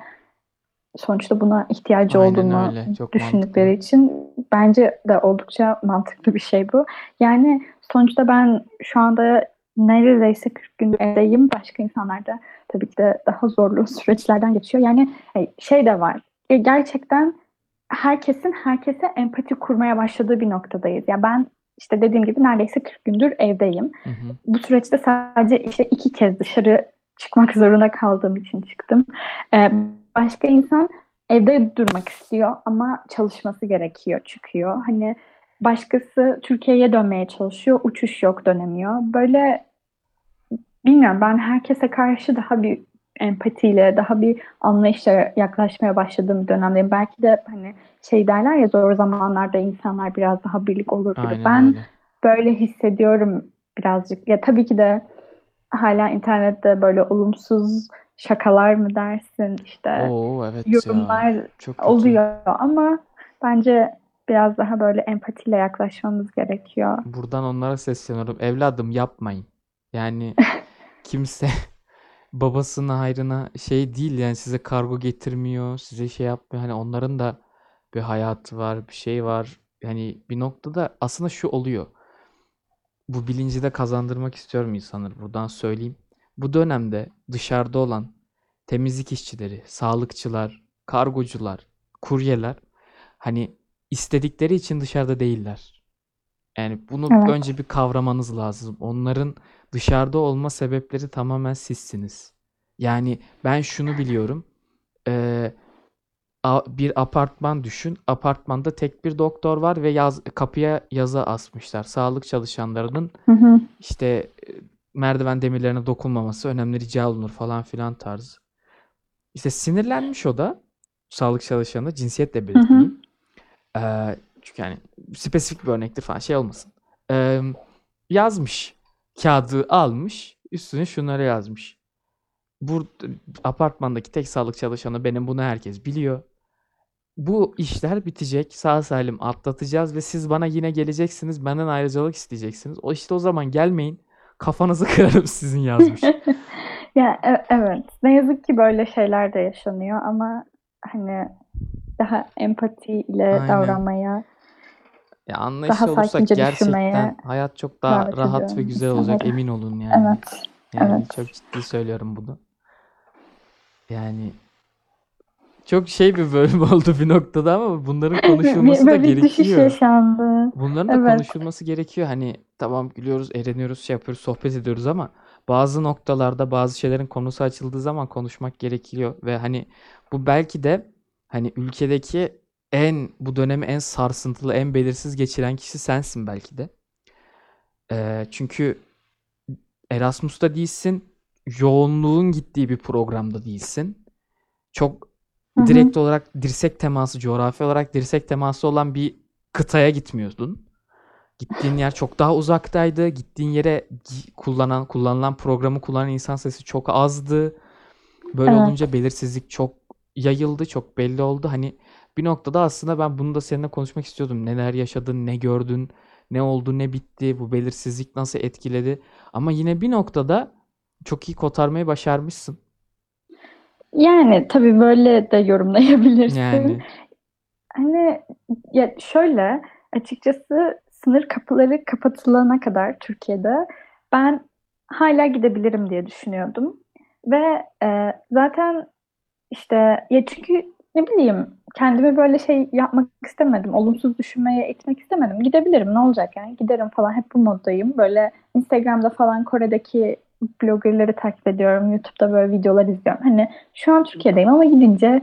sonuçta buna ihtiyacı Aynen olduğunu öyle. Çok düşündükleri mantıklı. için bence de oldukça mantıklı bir şey bu. Yani sonuçta ben şu anda neredeyse 40 gündür evdeyim. Başka insanlar da tabii ki de daha zorlu [laughs] süreçlerden geçiyor. Yani e, şey de var. E, Gerçekten herkesin herkese empati kurmaya başladığı bir noktadayız. Ya ben işte dediğim gibi neredeyse 40 gündür evdeyim. Hı hı. Bu süreçte sadece işte iki kez dışarı çıkmak [laughs] zorunda kaldığım için çıktım. Ee, başka insan evde durmak istiyor ama çalışması gerekiyor, çıkıyor. Hani başkası Türkiye'ye dönmeye çalışıyor, uçuş yok dönemiyor. Böyle bilmiyorum ben herkese karşı daha bir empatiyle, daha bir anlayışla yaklaşmaya başladığım bir dönemdeyim. Belki de hani şey derler ya zor zamanlarda insanlar biraz daha birlik olur gibi. Aynen Ben öyle. böyle hissediyorum birazcık. Ya tabii ki de hala internette böyle olumsuz şakalar mı dersin işte Oo evet ya. yorumlar Çok kötü. oluyor ama bence biraz daha böyle empatiyle yaklaşmamız gerekiyor. Buradan onlara sesleniyorum. Evladım yapmayın. Yani [laughs] kimse babasının hayrına şey değil yani size kargo getirmiyor, size şey yapmıyor. Hani onların da bir hayatı var, bir şey var. Yani bir noktada aslında şu oluyor. Bu bilinci de kazandırmak istiyorum insanları. Buradan söyleyeyim. Bu dönemde dışarıda olan temizlik işçileri, sağlıkçılar, kargocular, kuryeler hani istedikleri için dışarıda değiller. Yani bunu Evet. önce bir kavramanız lazım. Onların dışarıda olma sebepleri tamamen sizsiniz. Yani ben şunu biliyorum. A- bir apartman düşün. Apartmanda tek bir doktor var ve yaz, kapıya yazı asmışlar. Sağlık çalışanlarının Hı hı. işte e, merdiven demirlerine dokunmaması önemli rica olunur falan filan tarzı. İşte sinirlenmiş o da sağlık çalışanı cinsiyetle belirtmeyeyim. Ee, çünkü yani spesifik bir örnektir falan şey olmasın. Ee, yazmış. Kağıdı almış. Üstüne şunları yazmış. Bu apartmandaki tek sağlık çalışanı benim bunu herkes biliyor. Bu işler bitecek. Sağ salim atlatacağız ve siz bana yine geleceksiniz. Benden ayrıcalık isteyeceksiniz. O işte o zaman gelmeyin. Kafanızı [laughs] kırarım sizin yazmış. [laughs] Ya e- evet. Ne yazık ki böyle şeyler de yaşanıyor ama hani daha empatiyle Aynen. davranmaya Ya anlayışlı daha olursak sakince gerçekten düşünmeye hayat çok daha davet rahat ve ediyorum güzel olacak insanları. emin olun yani. Evet. Yani Evet. çok ciddi söylüyorum bunu. Yani çok şey bir bölüm [laughs] oldu bir noktada ama bunların [laughs] konuşulması da Ve bir düşüş gerekiyor. yaşandı. Bunların da Evet. konuşulması gerekiyor. Hani tamam gülüyoruz, eğleniyoruz, şey yapıyoruz, sohbet ediyoruz ama bazı noktalarda bazı şeylerin konusu açıldığı zaman konuşmak gerekiyor ve hani bu belki de hani ülkedeki en bu dönemi en sarsıntılı, en belirsiz geçiren kişi sensin belki de. Ee, çünkü Erasmus'ta değilsin, yoğunluğun gittiği bir programda değilsin. çok Hı hı. direkt olarak dirsek teması, coğrafi olarak dirsek teması olan bir kıtaya gitmiyordun. Gittiğin yer çok daha uzaktaydı. Gittiğin yere kullanan kullanılan programı kullanan insan sayısı çok azdı. Böyle Evet. olunca belirsizlik çok yayıldı, çok belli oldu. Hani bir noktada aslında ben bunu da seninle konuşmak istiyordum. Neler yaşadın, ne gördün, ne oldu, ne bitti, bu belirsizlik nasıl etkiledi. Ama yine bir noktada çok iyi kotarmayı başarmışsın. Yani tabii böyle de yorumlayabilirsin. Yani Hani ya şöyle açıkçası sınır kapıları kapatılana kadar Türkiye'de ben hala gidebilirim diye düşünüyordum. Ve e, zaten işte ya çünkü ne bileyim kendimi böyle şey yapmak istemedim. Olumsuz düşünmeye itmek istemedim. Gidebilirim ne olacak yani giderim falan hep bu moddayım. Böyle Instagram'da falan Kore'deki bloggerları takip ediyorum. YouTube'da böyle videolar izliyorum. Hani şu an Türkiye'deyim ama gidince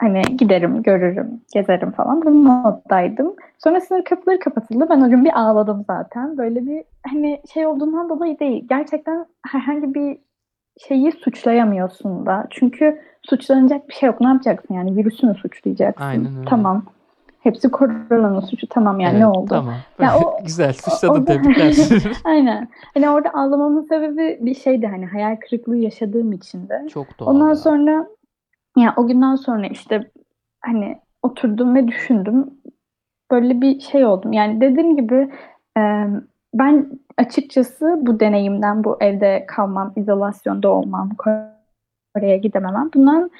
Hani giderim, görürüm, gezerim falan. Bu moddaydım. Sonra sınır kapıları kapatıldı. Ben o gün bir ağladım zaten. Böyle bir hani şey olduğundan dolayı değil. Gerçekten herhangi bir şeyi suçlayamıyorsun da. Çünkü suçlanacak bir şey yok. Ne yapacaksın yani? Virüsü mü suçlayacaksın? Aynen öyle. Tamam. Hepsi koronanın suçu. Tamam yani evet, ne oldu? tamam. Ya o- [laughs] Güzel, suçladın tebrikler. [laughs] Aynen. Hani orada ağlamamın sebebi bir şeydi hani hayal kırıklığı yaşadığım için de. Çok doğal Ondan ya. sonra ya o günden sonra işte hani oturdum ve düşündüm. Böyle bir şey oldum. Yani dediğim gibi e, ben açıkçası bu deneyimden, bu evde kalmam, izolasyonda olmam, Kore'ye gidememem. Bundan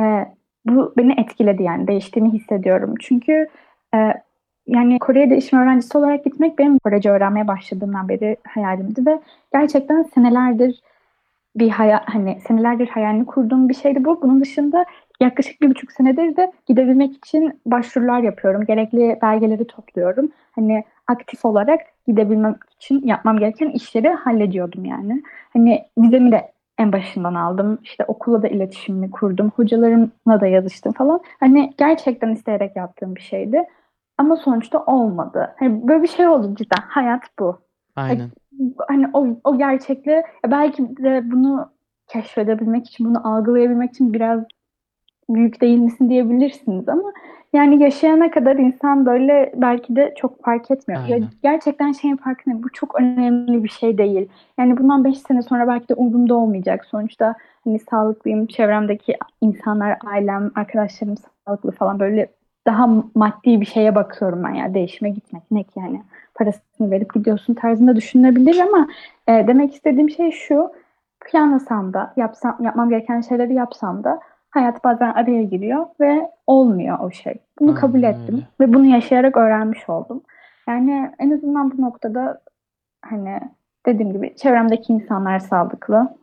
e, bu beni etkiledi yani değiştiğini hissediyorum. Çünkü e, yani Kore'ye de işim öğrencisi olarak gitmek benim Korece öğrenmeye başladığımdan beri hayalimdi ve gerçekten senelerdir bir hayal hani senelerdir hayalini kurduğum bir şeydi bu. Bunun dışında yaklaşık bir buçuk senedir de gidebilmek için başvurular yapıyorum. Gerekli belgeleri topluyorum. Hani aktif olarak gidebilmem için yapmam gereken işleri hallediyordum yani. Hani vizemi de en başından aldım. İşte okula da iletişimimi kurdum. Hocalarımla da yazıştım falan. Hani gerçekten isteyerek yaptığım bir şeydi. Ama sonuçta olmadı. Hani böyle bir şey oldu cidden. Hayat bu Aynen. hani o, o gerçekle ya belki de bunu keşfedebilmek için, bunu algılayabilmek için biraz büyük değil misin diyebilirsiniz ama yani yaşayana kadar insan böyle belki de çok fark etmiyor. Ya Aynen. gerçekten şeyin farkında bu çok önemli bir şey değil. Yani bundan 5 sene sonra belki de umurumda olmayacak. Sonuçta hani sağlıklıyım, çevremdeki insanlar, ailem, arkadaşlarım sağlıklı falan böyle daha maddi bir şeye bakıyorum ben ya değişime gitmek ne ki yani parasını verip gidiyorsun tarzında düşünülebilir ama e, demek istediğim şey şu planlasam da yapsam yapmam gereken şeyleri yapsam da hayat bazen araya giriyor ve olmuyor o şey. Bunu Aynen kabul ettim öyle. ve bunu yaşayarak öğrenmiş oldum. Yani en azından bu noktada hani dediğim gibi çevremdeki insanlar sağlıklı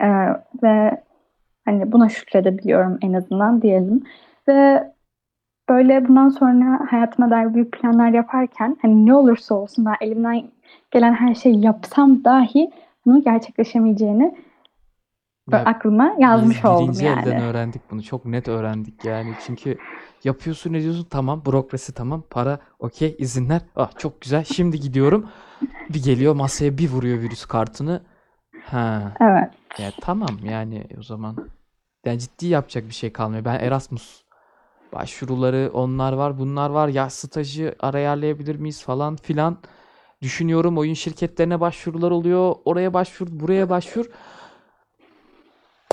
E, ve hani buna şükredebiliyorum en azından diyelim ve böyle bundan sonra hayatıma dair büyük planlar yaparken hani ne olursa olsun ben elimden gelen her şeyi yapsam dahi bunun gerçekleşemeyeceğini Ya aklıma yazmış Biz oldum birinci yani. elden öğrendik bunu. Çok net öğrendik yani. Çünkü yapıyorsun ediyorsun. Tamam bürokrasi tamam. Para okey. İzinler. Ah çok güzel. Şimdi gidiyorum. Bir geliyor masaya bir vuruyor virüs kartını. Ha. Evet. ya tamam yani o zaman. Yani ciddi yapacak bir şey kalmıyor. Ben Erasmus başvuruları onlar var bunlar var. Ya stajı ayarlayabilir miyiz falan filan düşünüyorum. Oyun şirketlerine başvurular oluyor. Oraya başvur buraya başvur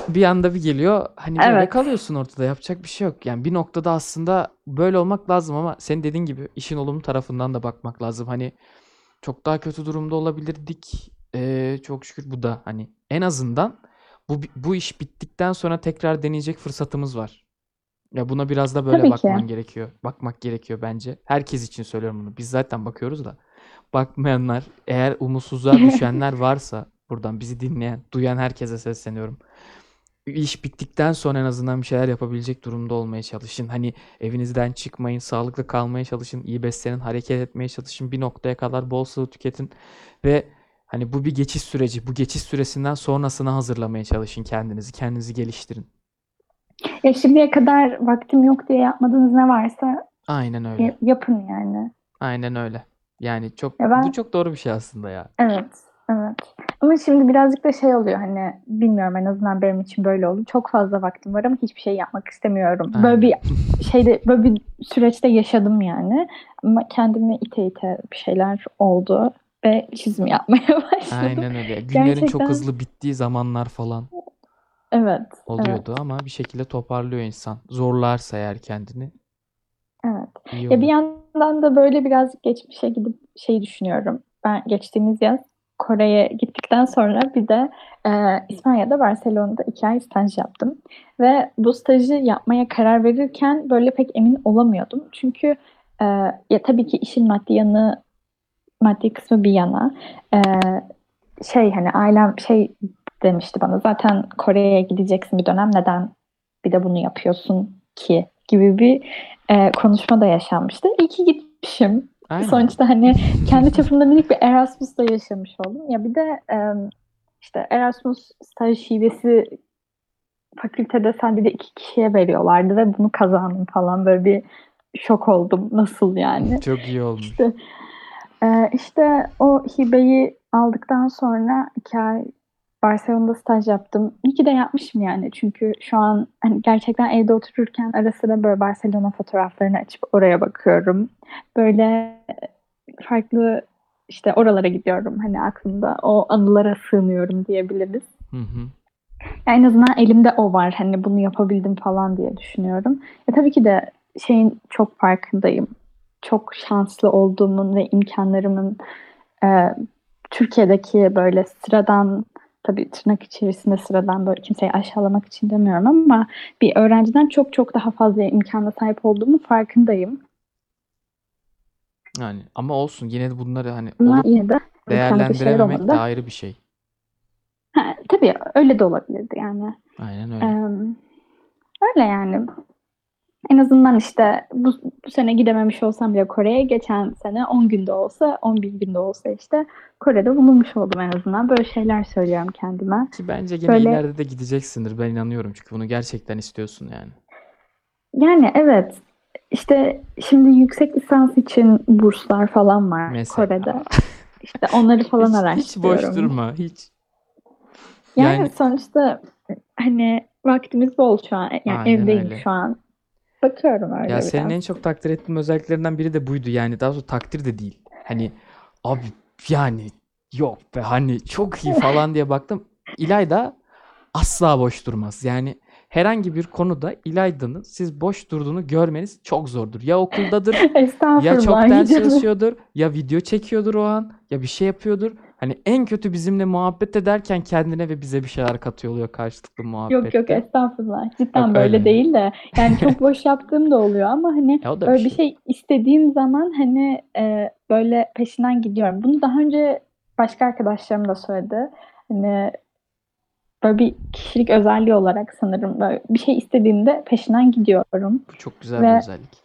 bir anda bir geliyor hani böyle Evet. kalıyorsun ortada yapacak bir şey yok. Yani bir noktada aslında böyle olmak lazım ama senin dediğin gibi işin olumlu tarafından da bakmak lazım. Hani çok daha kötü durumda olabilirdik. Ee, çok şükür bu da hani en azından bu bu iş bittikten sonra tekrar deneyecek fırsatımız var. Ya buna biraz da böyle Tabii ki. bakman gerekiyor. Bakmak gerekiyor bence. Herkes için söylüyorum bunu. Biz zaten bakıyoruz da. Bakmayanlar, eğer umutsuzluğa [laughs] düşenler varsa buradan bizi dinleyen, duyan herkese sesleniyorum. İş bittikten sonra en azından bir şeyler yapabilecek durumda olmaya çalışın. Hani evinizden çıkmayın, sağlıklı kalmaya çalışın, iyi beslenin, hareket etmeye çalışın. Bir noktaya kadar bol sıvı tüketin ve hani bu bir geçiş süreci. Bu geçiş süresinden sonrasına hazırlamaya çalışın kendinizi, kendinizi geliştirin. Ya şimdiye kadar vaktim yok diye yapmadığınız ne varsa Aynen öyle. y- yapın yani. Aynen öyle. Yani çok Ya ben- bu çok doğru bir şey aslında ya. Evet, evet. Ama şimdi birazcık da şey oluyor hani bilmiyorum en azından benim için böyle oldu. Çok fazla vaktim var ama hiçbir şey yapmak istemiyorum. Aynen. Böyle bir şeyde böyle bir süreçte yaşadım yani. Ama kendimi ite ite bir şeyler oldu ve çizim yapmaya [laughs] başladım. Aynen öyle. Günlerin çok Gerçekten hızlı bittiği zamanlar falan evet, evet, oluyordu ama bir şekilde toparlıyor insan. Zorlarsa eğer kendini evet. iyi Ya bir olur. yandan da böyle birazcık geçmişe gidip şey düşünüyorum. Ben geçtiğimiz yaz Kore'ye gittikten sonra bir de e, İspanya'da Barcelona'da iki ay staj yaptım. Ve bu stajı yapmaya karar verirken böyle pek emin olamıyordum. Çünkü e, ya tabii ki işin maddi yanı, maddi kısmı bir yana. E, şey hani ailem şey demişti bana zaten Kore'ye gideceksin bir dönem neden bir de bunu yapıyorsun ki gibi bir e, konuşma da yaşanmıştı. İyi ki gitmişim. Aynen. Sonuçta hani [laughs] kendi çapımda minik bir Erasmus'ta yaşamış oldum. Ya bir de işte Erasmus staj şivesi fakültede sadece iki kişiye veriyorlardı ve bunu kazandım falan böyle bir şok oldum. Nasıl yani? Çok iyi olmuş. İşte, işte o hibeyi aldıktan sonra iki ay Barcelona'da staj yaptım. İyi ki de yapmışım yani. Çünkü şu an hani gerçekten evde otururken ara sıra böyle Barcelona fotoğraflarını açıp oraya bakıyorum. Böyle farklı işte oralara gidiyorum. Hani aklımda o anılara sığınıyorum diyebiliriz. Hı hı. Ya en azından elimde o var. Hani bunu yapabildim falan diye düşünüyorum. Ya tabii ki de şeyin çok farkındayım. Çok şanslı olduğumun ve imkanlarımın e, Türkiye'deki böyle sıradan tabii tırnak içerisinde sıradan böyle kimseyi aşağılamak için demiyorum ama bir öğrenciden çok çok daha fazla imkana sahip olduğumun farkındayım. Yani ama olsun yine de bunları hani Ama olup yine de şeyler değerlendirememek de ayrı bir şey. Ha, tabii öyle de olabilirdi yani. Aynen öyle. Eee, öyle yani. En azından işte bu, bu sene gidememiş olsam bile Kore'ye geçen sene 10 günde olsa 11 günde olsa işte Kore'de bulunmuş oldum en azından. Böyle şeyler söylüyorum kendime. Ki bence gene Böyle ileride de gideceksindir. Ben inanıyorum çünkü bunu gerçekten istiyorsun yani. yani evet işte şimdi yüksek lisans için burslar falan var Mesela. Kore'de. [laughs] İşte onları falan Hiç, hiç boş araştırıyorum. durma. Hiç. Yani Yani sonuçta hani vaktimiz bol şu an. Yani aynen evdeyim öyle. şu an. Bakıyorum öyle Ya senin biraz. en çok takdir ettiğim özelliklerinden biri de buydu yani. Daha doğrusu takdir de değil. Hani abi yani yok be hani çok iyi falan diye baktım. İlayda asla boş durmaz. Yani herhangi bir konuda İlayda'nın siz boş durduğunu görmeniz çok zordur. Ya okuldadır, [laughs] ya çok Estağfurullah ders canım. çalışıyordur, ya video çekiyordur o an, ya bir şey yapıyordur. Hani en kötü bizimle muhabbet ederken kendine ve bize bir şeyler katıyor oluyor karşılıklı Yok yok muhabbette. estağfurullah. Cidden Yok böyle öyle. değil de yani çok boş [laughs] yaptığım da oluyor ama hani Ya da bir öyle bir şey. şey istediğim zaman hani e, böyle peşinden gidiyorum. Bunu daha önce başka arkadaşlarım da söyledi. Hani böyle bir kişilik özelliği olarak sanırım böyle bir şey istediğimde peşinden gidiyorum. Bu çok güzel bir Ve özellik.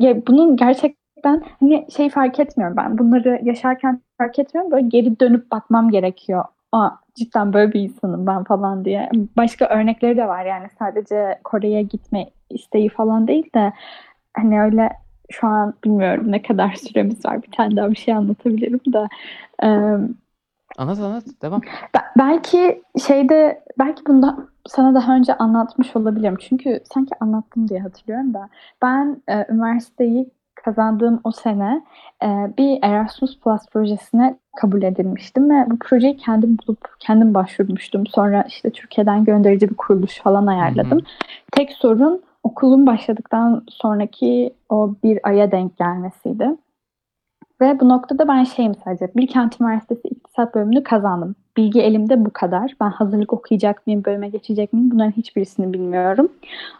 ya bunun gerçekten hani şey fark etmiyorum ben. Bunları yaşarken fark etmiyorum. Böyle geri dönüp bakmam gerekiyor. Aa, cidden böyle bir insanım ben falan diye. Başka örnekleri de var yani sadece Kore'ye gitme isteği falan değil de hani öyle şu an bilmiyorum ne kadar süremiz var. Bir tane daha bir şey anlatabilirim de. Eee, Anlat anlat devam. Be- Belki şeyde belki bunda sana daha önce anlatmış olabilirim. Çünkü sanki anlattım diye hatırlıyorum da. Ben e, üniversiteyi kazandığım o sene e, bir Erasmus Plus projesine kabul edilmiştim ve bu projeyi kendim bulup kendim başvurmuştum. Sonra işte Türkiye'den gönderici bir kuruluş falan Hı ayarladım. hı. Tek sorun okulum başladıktan sonraki o bir aya denk gelmesiydi. Ve bu noktada ben şeyim sadece. Bilkent Üniversitesi İktisat bölümünü kazandım. Bilgi elimde bu kadar. Ben hazırlık okuyacak mıyım, bölüme geçecek miyim? Bunların hiçbirisini bilmiyorum.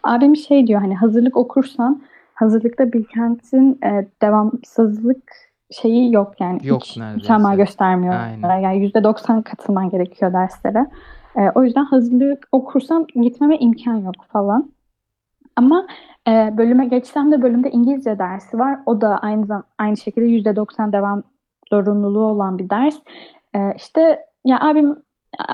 Abim şey diyor hani hazırlık okursan hazırlıkta Bilkent'in e, devamsızlık şeyi yok yani. Yok Hiç neredeyse. göstermiyor. Aynen. Yani %90 katılman gerekiyor derslere. E, o yüzden hazırlık okursam gitmeme imkan yok falan. Ama e, bölüme geçsem de bölümde İngilizce dersi var. O da aynı zam aynı şekilde %90 devam zorunluluğu olan bir ders. E, işte ya abim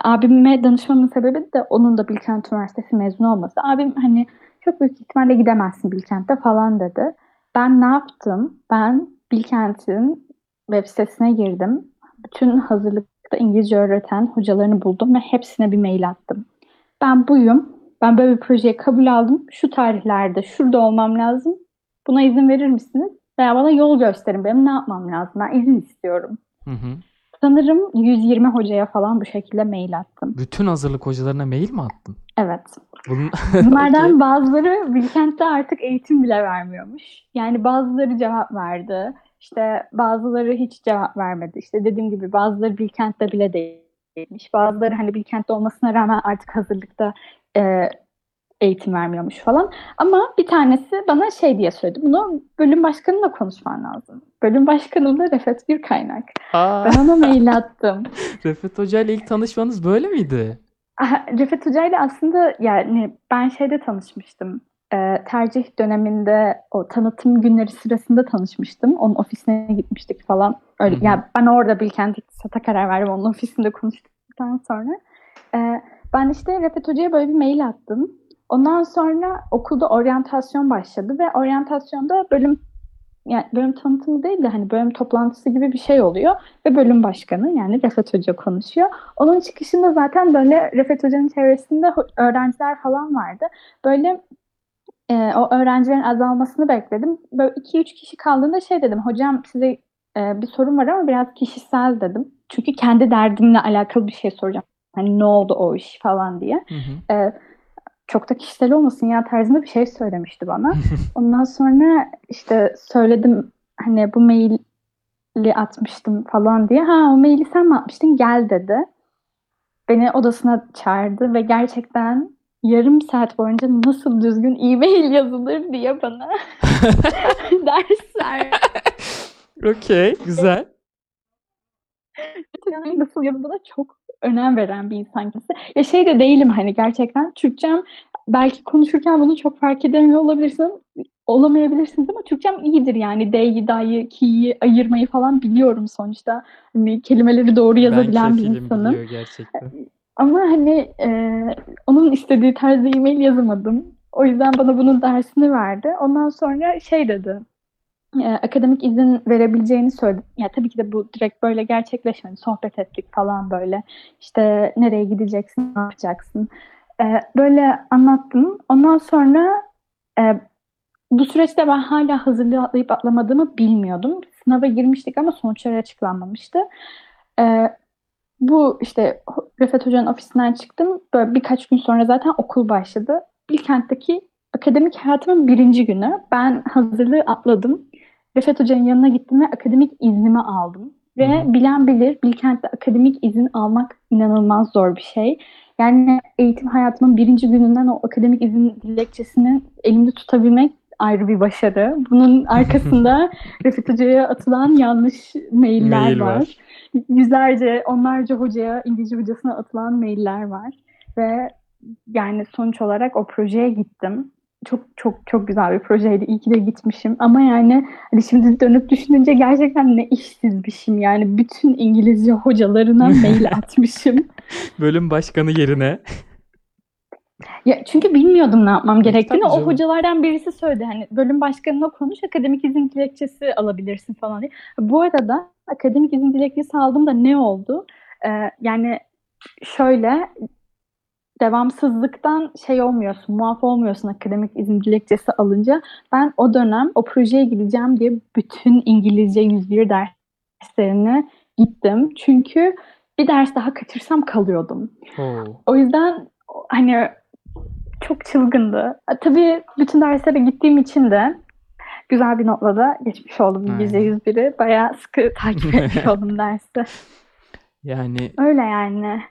abime danışmamın sebebi de onun da Bilkent Üniversitesi mezunu olması. Abim hani çok büyük ihtimalle gidemezsin Bilkent'te falan dedi. Ben ne yaptım? Ben Bilkent'in web sitesine girdim. Bütün hazırlık hazırlıkta İngilizce öğreten hocalarını buldum ve hepsine bir mail attım. Ben buyum. Ben böyle bir projeye kabul aldım. Şu tarihlerde şurada olmam lazım. Buna izin verir misiniz? Veya bana yol gösterin. Benim ne yapmam lazım? Ben izin istiyorum. Hı hı. Sanırım 120 hocaya falan bu şekilde mail attım. Bütün hazırlık hocalarına mail mi attın? Evet. Bunun... [laughs] [laughs] Bunlardan bazıları Bilkent'te artık eğitim bile vermiyormuş. Yani bazıları cevap verdi. İşte bazıları hiç cevap vermedi. İşte dediğim gibi bazıları Bilkent'te bile değilmiş. Bazıları hani Bilkent'te olmasına rağmen artık hazırlıkta e, eğitim vermiyormuş falan. Ama bir tanesi bana şey diye söyledi. Bunu bölüm başkanıyla konuşman lazım. Bölüm başkanım da Refet bir kaynak. Aa, Ben ona mail attım. [laughs] Refet Hoca ile ilk tanışmanız böyle miydi? Refet Hoca ile aslında yani ben şeyde tanışmıştım. Ee, tercih döneminde o tanıtım günleri sırasında tanışmıştım. Onun ofisine gitmiştik falan. Öyle, Hı hı. yani ben orada Bilkent İktisat'a karar verdim. Onun ofisinde konuştuktan sonra. Ee, ben işte Refet Hoca'ya böyle bir mail attım. Ondan sonra okulda oryantasyon başladı ve oryantasyonda bölüm yani bölüm tanıtımı değil de hani bölüm toplantısı gibi bir şey oluyor ve bölüm başkanı yani Refet Hoca konuşuyor. Onun çıkışında zaten böyle Refet Hoca'nın çevresinde öğrenciler falan vardı. Böyle e, o öğrencilerin azalmasını bekledim. Böyle 2-3 kişi kaldığında şey dedim. Hocam size e, bir sorun var ama biraz kişisel dedim. Çünkü kendi derdimle alakalı bir şey soracağım. Hani ne oldu o iş falan diye. Hı hı. E, çok da kişisel olmasın ya tarzında bir şey söylemişti bana. [laughs] Ondan sonra işte söyledim hani bu maili atmıştım falan diye. Ha o maili sen mi atmıştın? Gel dedi. Beni odasına çağırdı ve gerçekten yarım saat boyunca nasıl düzgün e-mail yazılır diye bana [laughs] ders verdi. Okey, güzel. Yani nasıl yazıldığına çok önem veren bir insan kendisi. Ya şey de değilim hani gerçekten Türkçem belki konuşurken bunu çok fark edemiyor olabilirsin, olamayabilirsiniz ama Türkçem iyidir yani D'yi, da'yı, ki'yi ayırmayı falan biliyorum sonuçta. Hani kelimeleri doğru yazabilen bir insanım. gerçekten. Ama hani e, onun istediği tarzda e-mail yazamadım. O yüzden bana bunun dersini verdi. Ondan sonra şey dedi. E, akademik izin verebileceğini söyledi. Ya tabii ki de bu direkt böyle gerçekleşmedi. Sohbet ettik falan böyle. İşte nereye gideceksin, ne yapacaksın. E, böyle anlattım. Ondan sonra e, bu süreçte ben hala hazırlığı atlayıp atlamadığımı bilmiyordum. Sınava girmiştik ama sonuçları açıklanmamıştı. E, bu işte Refet Hoca'nın ofisinden çıktım. Böyle birkaç gün sonra zaten okul başladı. Bilkent'teki akademik hayatımın birinci günü. Ben hazırlığı atladım. Refet Hoca'nın yanına gittim ve akademik iznimi aldım. Ve bilen bilir Bilkent'te akademik izin almak inanılmaz zor bir şey. Yani eğitim hayatımın birinci gününden o akademik izin dilekçesini elimde tutabilmek ayrı bir başarı. Bunun [laughs] arkasında Refet Hoca'ya atılan yanlış mailler Mail var. var. Yüzlerce, onlarca hocaya, İngilizce hocasına atılan mailler var. Ve yani sonuç olarak o projeye gittim. Çok çok çok güzel bir projeydi. İyi ki de gitmişim. Ama yani hani şimdi dönüp düşününce gerçekten ne işsizmişim. Yani bütün İngilizce hocalarına [laughs] mail atmışım. Bölüm başkanı yerine. Ya çünkü bilmiyordum ne yapmam gerektiğini. Tabii O hocalardan birisi söyledi. Hani bölüm başkanına konuş, akademik izin dilekçesi alabilirsin falan diye. Bu arada akademik izin dilekçesi aldığımda ne oldu? Ee, yani şöyle devamsızlıktan şey olmuyorsun, muaf olmuyorsun akademik izin dilekçesi alınca. Ben o dönem o projeye gideceğim diye bütün İngilizce 101 derslerine gittim. Çünkü bir ders daha kaçırsam kalıyordum. Oo. O yüzden hani çok çılgındı. E, Tabii bütün derslere gittiğim için de güzel bir notla da geçmiş oldum İngilizce Aynen. 101'i. Bayağı sıkı takip etmiş [laughs] oldum dersi. Yani Öyle yani.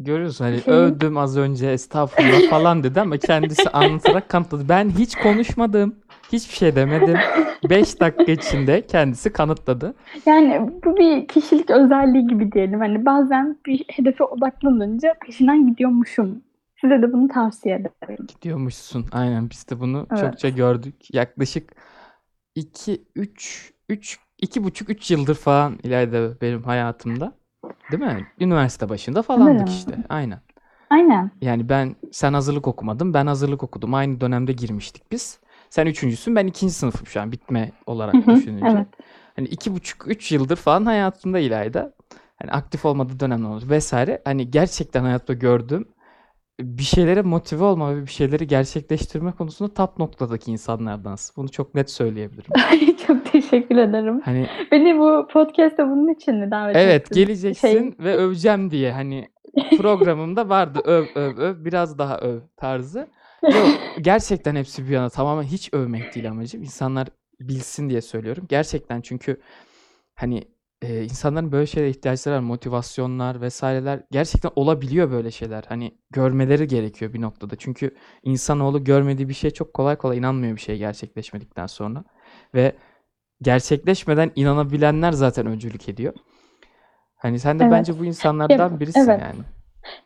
Görüyorsun hani Şeyin- övdüm az önce estağfurullah falan dedi ama kendisi anlatarak kanıtladı. Ben hiç konuşmadım. Hiçbir şey demedim. 5 dakika içinde kendisi kanıtladı. Yani bu bir kişilik özelliği gibi diyelim. Hani bazen bir hedefe odaklanınca peşinden gidiyormuşum. Size de bunu tavsiye ederim. Gidiyormuşsun. Aynen biz de bunu Evet. çokça gördük. Yaklaşık 2 3 3 iki buçuk 3 yıldır falan ileride benim hayatımda. Değil mi? Üniversite başında falandık Sanırım. işte. Aynen. Aynen. Yani ben sen hazırlık okumadın, ben hazırlık okudum. Aynı dönemde girmiştik biz. Sen üçüncüsün, ben ikinci sınıfım şu an bitme olarak Hı hı, düşününce. evet. Hani iki buçuk, üç yıldır falan hayatımda İlayda. hani aktif olmadığı dönemler olur vesaire. Hani gerçekten hayatta gördüğüm bir şeylere motive olma ve bir şeyleri gerçekleştirme konusunda top noktadaki insanlardansın. Bunu çok net söyleyebilirim. [laughs] Ay, Çok teşekkür ederim. Hani Beni bu podcast'a bunun için mi davet evet ettin? geleceksin Şey, ve öveceğim diye hani [laughs] programımda vardı öv öv öv biraz daha öv tarzı. Yok gerçekten hepsi bir yana tamamen hiç övmek değil amacım. İnsanlar bilsin diye söylüyorum. Gerçekten çünkü hani e, insanların böyle şeylere ihtiyaçları var. Motivasyonlar vesaireler gerçekten olabiliyor böyle şeyler. Hani görmeleri gerekiyor bir noktada. Çünkü insanoğlu görmediği bir şeye çok kolay kolay inanmıyor bir şey gerçekleşmedikten sonra. Ve gerçekleşmeden inanabilenler zaten öncülük ediyor. Hani sen de evet. bence bu insanlardan birisin evet. yani.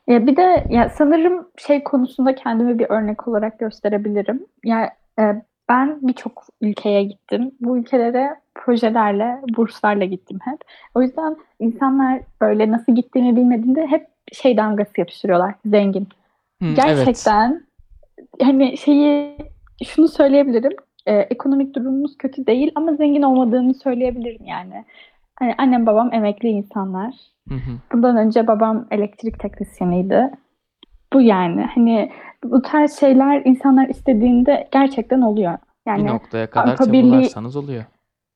Ya bir de ya sanırım şey konusunda kendimi bir örnek olarak gösterebilirim. Ya e, ben birçok ülkeye gittim. Bu ülkelere projelerle, burslarla gittim hep. O yüzden insanlar böyle nasıl gittiğimi bilmediğinde hep şey damgası yapıştırıyorlar. Zengin. Hı, evet. Gerçekten hani şeyi şunu söyleyebilirim. e, ekonomik durumumuz kötü değil ama zengin olmadığını söyleyebilirim yani. Hani annem babam emekli insanlar. Hı hı. Bundan önce babam elektrik teknisyeniydi. Bu yani hani bu tarz şeyler insanlar istediğinde gerçekten oluyor. Bir Yani noktaya kadar Avrupa Birliği çabalarsanız oluyor.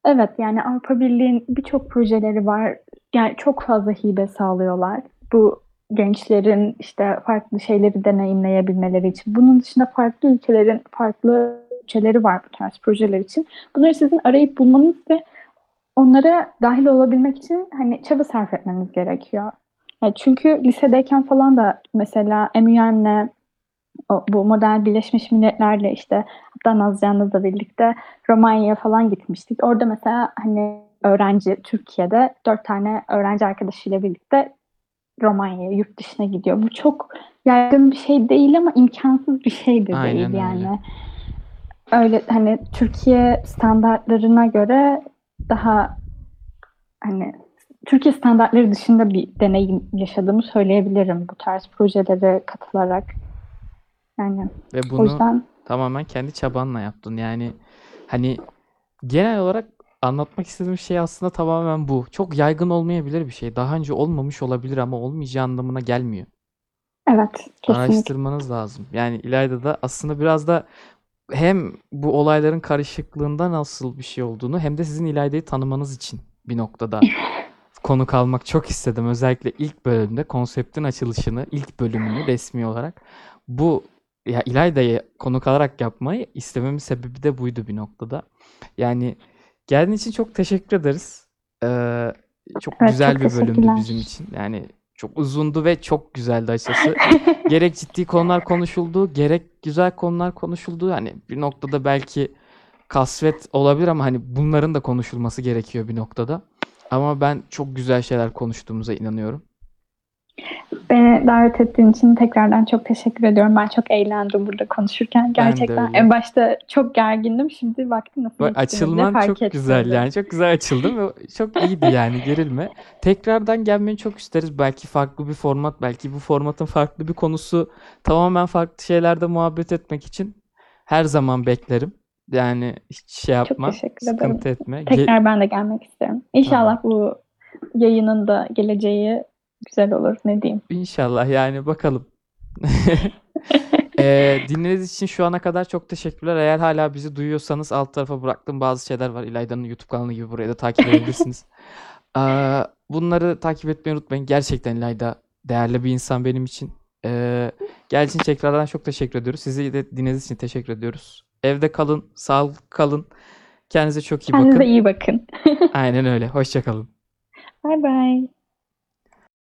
evet yani Avrupa Birliği'nin birçok projeleri var. Yani çok fazla hibe sağlıyorlar. Bu gençlerin işte farklı şeyleri deneyimleyebilmeleri için. Bunun dışında farklı ülkelerin farklı ülkeleri var bu tarz projeler için. Bunları sizin arayıp bulmanız ve onlara dahil olabilmek için hani çaba sarf etmeniz gerekiyor. Ya çünkü lisedeyken falan da mesela MUN'le o, bu modern Birleşmiş Milletler'le işte hatta Nazcan'la da birlikte Romanya'ya falan gitmiştik. Orada mesela hani öğrenci Türkiye'de dört tane öğrenci arkadaşıyla birlikte Romanya'ya, yurt dışına gidiyor. Bu çok yaygın bir şey değil ama imkansız bir şey de Aynen değil öyle. yani. Öyle hani Türkiye standartlarına göre daha hani Türkiye standartları dışında bir deneyim yaşadığımı söyleyebilirim bu tarz projelere katılarak. Yani Ve o bunu yüzden tamamen kendi çabanla yaptın. Yani hani genel olarak anlatmak istediğim şey aslında tamamen bu. Çok yaygın olmayabilir bir şey. Daha önce olmamış olabilir ama olmayacağı anlamına gelmiyor. evet kesinlikle. Araştırmanız lazım. Yani İlayda da aslında biraz da hem bu olayların karışıklığında nasıl bir şey olduğunu hem de sizin İlayda'yı tanımanız için bir noktada [laughs] konuk almak çok istedim. Özellikle ilk bölümde konseptin açılışını, ilk bölümünü resmi olarak bu ya İlayda'yı konuk alarak yapmayı istememin sebebi de buydu bir noktada. Yani geldiğin için çok teşekkür ederiz. Ee, çok Evet güzel çok bir bölümdü bizim için. Yani çok uzundu ve çok güzeldi açıkçası. [laughs] Gerek ciddi konular konuşuldu, gerek güzel konular konuşuldu. Hani bir noktada belki kasvet olabilir ama hani bunların da konuşulması gerekiyor bir noktada. Ama ben çok güzel şeyler konuştuğumuza inanıyorum. Beni davet ettiğin için tekrardan çok teşekkür ediyorum. Ben çok eğlendim burada konuşurken. Gerçekten en başta çok gergindim. Şimdi baktım nasıl Bak açılman fark çok etmedim. güzel yani çok güzel açıldın ve çok iyiydi yani gerilme. Tekrardan gelmeni çok isteriz. Belki farklı bir format, belki bu formatın farklı bir konusu, tamamen farklı şeylerde muhabbet etmek için her zaman beklerim. Yani hiç şey Çok yapma, teşekkür ederim. sıkıntı etme. Ge- Tekrar ben de gelmek isterim. İnşallah bu yayının da geleceği güzel olur. Ne diyeyim? İnşallah yani bakalım. [laughs] Ee, dinlediğiniz için şu ana kadar çok teşekkürler. Eğer hala bizi duyuyorsanız alt tarafa bıraktığım bazı şeyler var. İlayda'nın YouTube kanalı gibi buraya da takip edebilirsiniz. [laughs] Ee, bunları takip etmeyi unutmayın. Gerçekten İlayda değerli bir insan benim için. Ee, geldiğiniz için tekrardan çok teşekkür ediyoruz. Sizi de dinlediğiniz için teşekkür ediyoruz. Evde kalın, sağlıklı kalın. Kendinize çok iyi Kendinize bakın. iyi bakın. [laughs] Aynen öyle. Hoşça kalın. Bye bye.